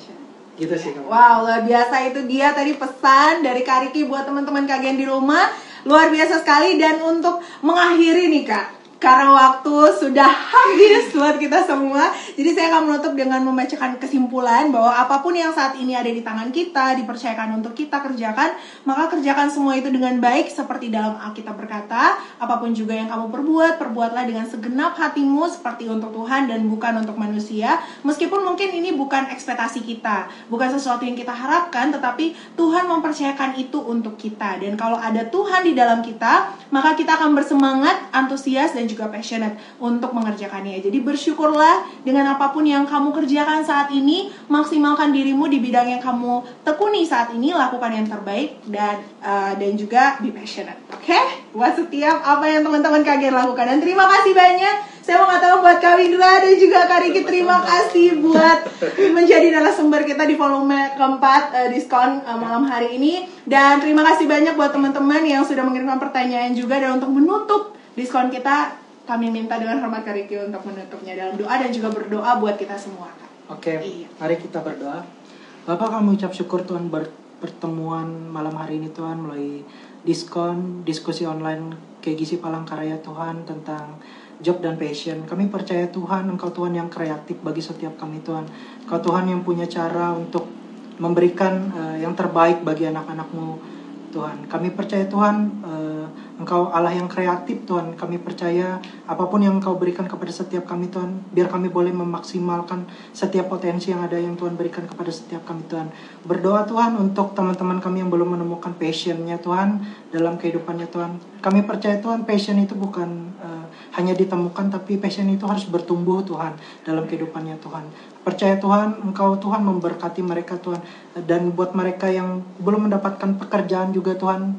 Gitu sih kamu. Wow luar biasa itu dia tadi pesan dari Kariki buat teman-teman kagian di rumah. Luar biasa sekali dan untuk mengakhiri nih kak karena waktu sudah habis buat kita semua. Jadi saya akan menutup dengan membacakan kesimpulan bahwa apa pun yang saat ini ada di tangan kita, dipercayakan untuk kita kerjakan, maka kerjakan semua itu dengan baik seperti dalam Alkitab berkata, apa pun juga yang kamu perbuat, perbuatlah dengan segenap hatimu seperti untuk Tuhan dan bukan untuk manusia. Meskipun mungkin ini bukan ekspektasi kita, bukan sesuatu yang kita harapkan, tetapi Tuhan mempercayakan itu untuk kita. Dan kalau ada Tuhan di dalam kita, maka kita akan bersemangat, antusias dan juga passionate untuk mengerjakannya. Jadi bersyukurlah dengan apa pun yang kamu kerjakan saat ini, maksimalkan dirimu di bidang yang kamu tekuni saat ini, lakukan yang terbaik dan uh, dan juga be passionate. Oke? Okay? Buat setiap apa yang teman-teman kaget lakukan. Dan terima kasih banyak saya mau tahu buat Kak Windra dan juga Kak Riki terima kasih buat menjadi narasumber kita di volume keempat uh, diskon uh, malam hari ini dan terima kasih banyak buat teman-teman yang sudah mengirimkan pertanyaan juga dan untuk menutup diskon kita kami minta dengan hormat Kak Riki untuk menutupnya dalam doa dan juga berdoa buat kita semua Oke, okay, iya. mari kita berdoa. Bapak kami ucap syukur Tuhan ber pertemuan malam hari ini Tuhan melalui diskon diskusi online KGC Palangkaraya Tuhan tentang job dan passion. Kami percaya Tuhan, Engkau Tuhan yang kreatif bagi setiap kami Tuhan. Engkau Tuhan yang punya cara untuk memberikan uh, yang terbaik bagi anak-anakmu Tuhan. Kami percaya Tuhan, uh, Engkau Allah yang kreatif Tuhan. Kami percaya apa pun yang Engkau berikan kepada setiap kami Tuhan, biar kami boleh memaksimalkan setiap potensi yang ada yang Tuhan berikan kepada setiap kami Tuhan. Berdoa Tuhan untuk teman-teman kami yang belum menemukan passionnya Tuhan dalam kehidupannya Tuhan. Kami percaya Tuhan passion itu bukan uh, hanya ditemukan, tapi passion itu harus bertumbuh Tuhan dalam kehidupannya Tuhan. Percaya Tuhan, Engkau Tuhan memberkati mereka Tuhan. Dan buat mereka yang belum mendapatkan pekerjaan juga Tuhan,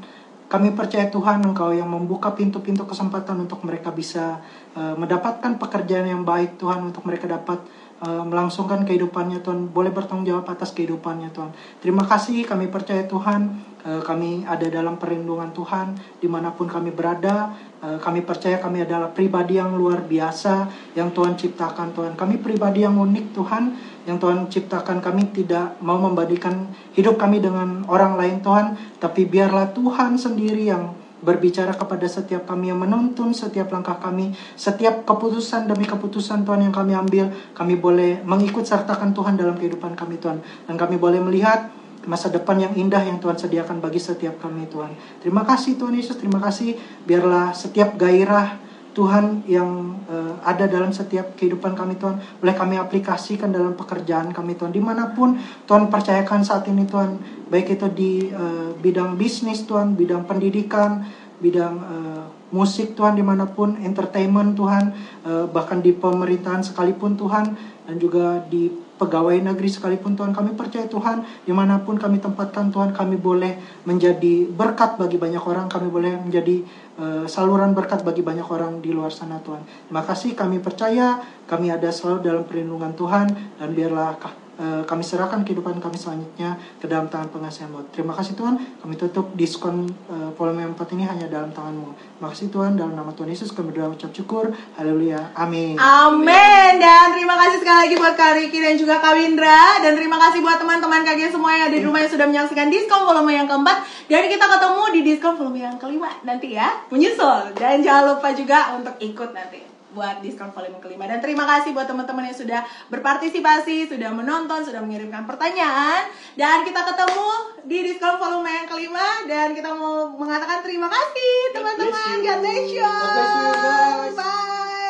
kami percaya Tuhan Engkau yang membuka pintu-pintu kesempatan untuk mereka bisa uh, mendapatkan pekerjaan yang baik Tuhan untuk mereka dapat uh, melangsungkan kehidupannya Tuhan. Boleh bertanggung jawab atas kehidupannya Tuhan. Terima kasih kami percaya Tuhan. Uh, kami ada dalam perlindungan Tuhan. Di mana pun kami berada uh, kami percaya kami adalah pribadi yang luar biasa yang Tuhan ciptakan Tuhan. Kami pribadi yang unik Tuhan yang Tuhan ciptakan. Kami tidak mau membandingkan hidup kami dengan orang lain Tuhan, tapi biarlah Tuhan sendiri yang berbicara kepada setiap kami yang menuntun setiap langkah kami, setiap keputusan demi keputusan Tuhan yang kami ambil, kami boleh mengikut sertakan Tuhan dalam kehidupan kami Tuhan, dan kami boleh melihat masa depan yang indah yang Tuhan sediakan bagi setiap kami Tuhan. Terima kasih Tuhan Yesus, terima kasih biarlah setiap gairah Tuhan yang uh, ada dalam setiap kehidupan kami Tuhan. Boleh kami aplikasikan dalam pekerjaan kami Tuhan. Di mana pun Tuhan percayakan saat ini Tuhan. Baik itu di uh, bidang bisnis Tuhan bidang pendidikan bidang uh, musik Tuhan di mana pun entertainment Tuhan uh, bahkan di pemerintahan sekalipun Tuhan dan juga di pegawai negeri sekalipun Tuhan kami percaya Tuhan di mana pun kami tempatkan Tuhan kami boleh menjadi berkat bagi banyak orang kami boleh menjadi uh, saluran berkat bagi banyak orang di luar sana Tuhan. Terima kasih kami percaya kami ada selalu dalam perlindungan Tuhan dan biarlah Eh, kami serahkan kehidupan kami selanjutnya ke dalam tangan pengasihanmu. Terima kasih Tuhan, kami tutup diskon uh, volume 4 ini hanya dalam tanganmu. Terima kasih Tuhan, dalam nama Tuhan Yesus kami berdoa ucap syukur. Haleluya. Amin. Amin. Dan terima kasih sekali lagi buat Kak Riki dan juga Kak Windra. Dan terima kasih buat teman-teman KG semua yang ada di rumah yang sudah menyaksikan diskon volume yang keempat. Dan kita ketemu di diskon volume yang kelima nanti ya. Menyusul. Dan jangan lupa juga untuk ikut nanti buat diskon volume kelima dan terima kasih buat teman-teman yang sudah berpartisipasi, sudah menonton, sudah mengirimkan pertanyaan dan kita ketemu di diskon volume yang kelima dan kita mau mengatakan terima kasih teman-teman. God bless you. God bless you. Bye.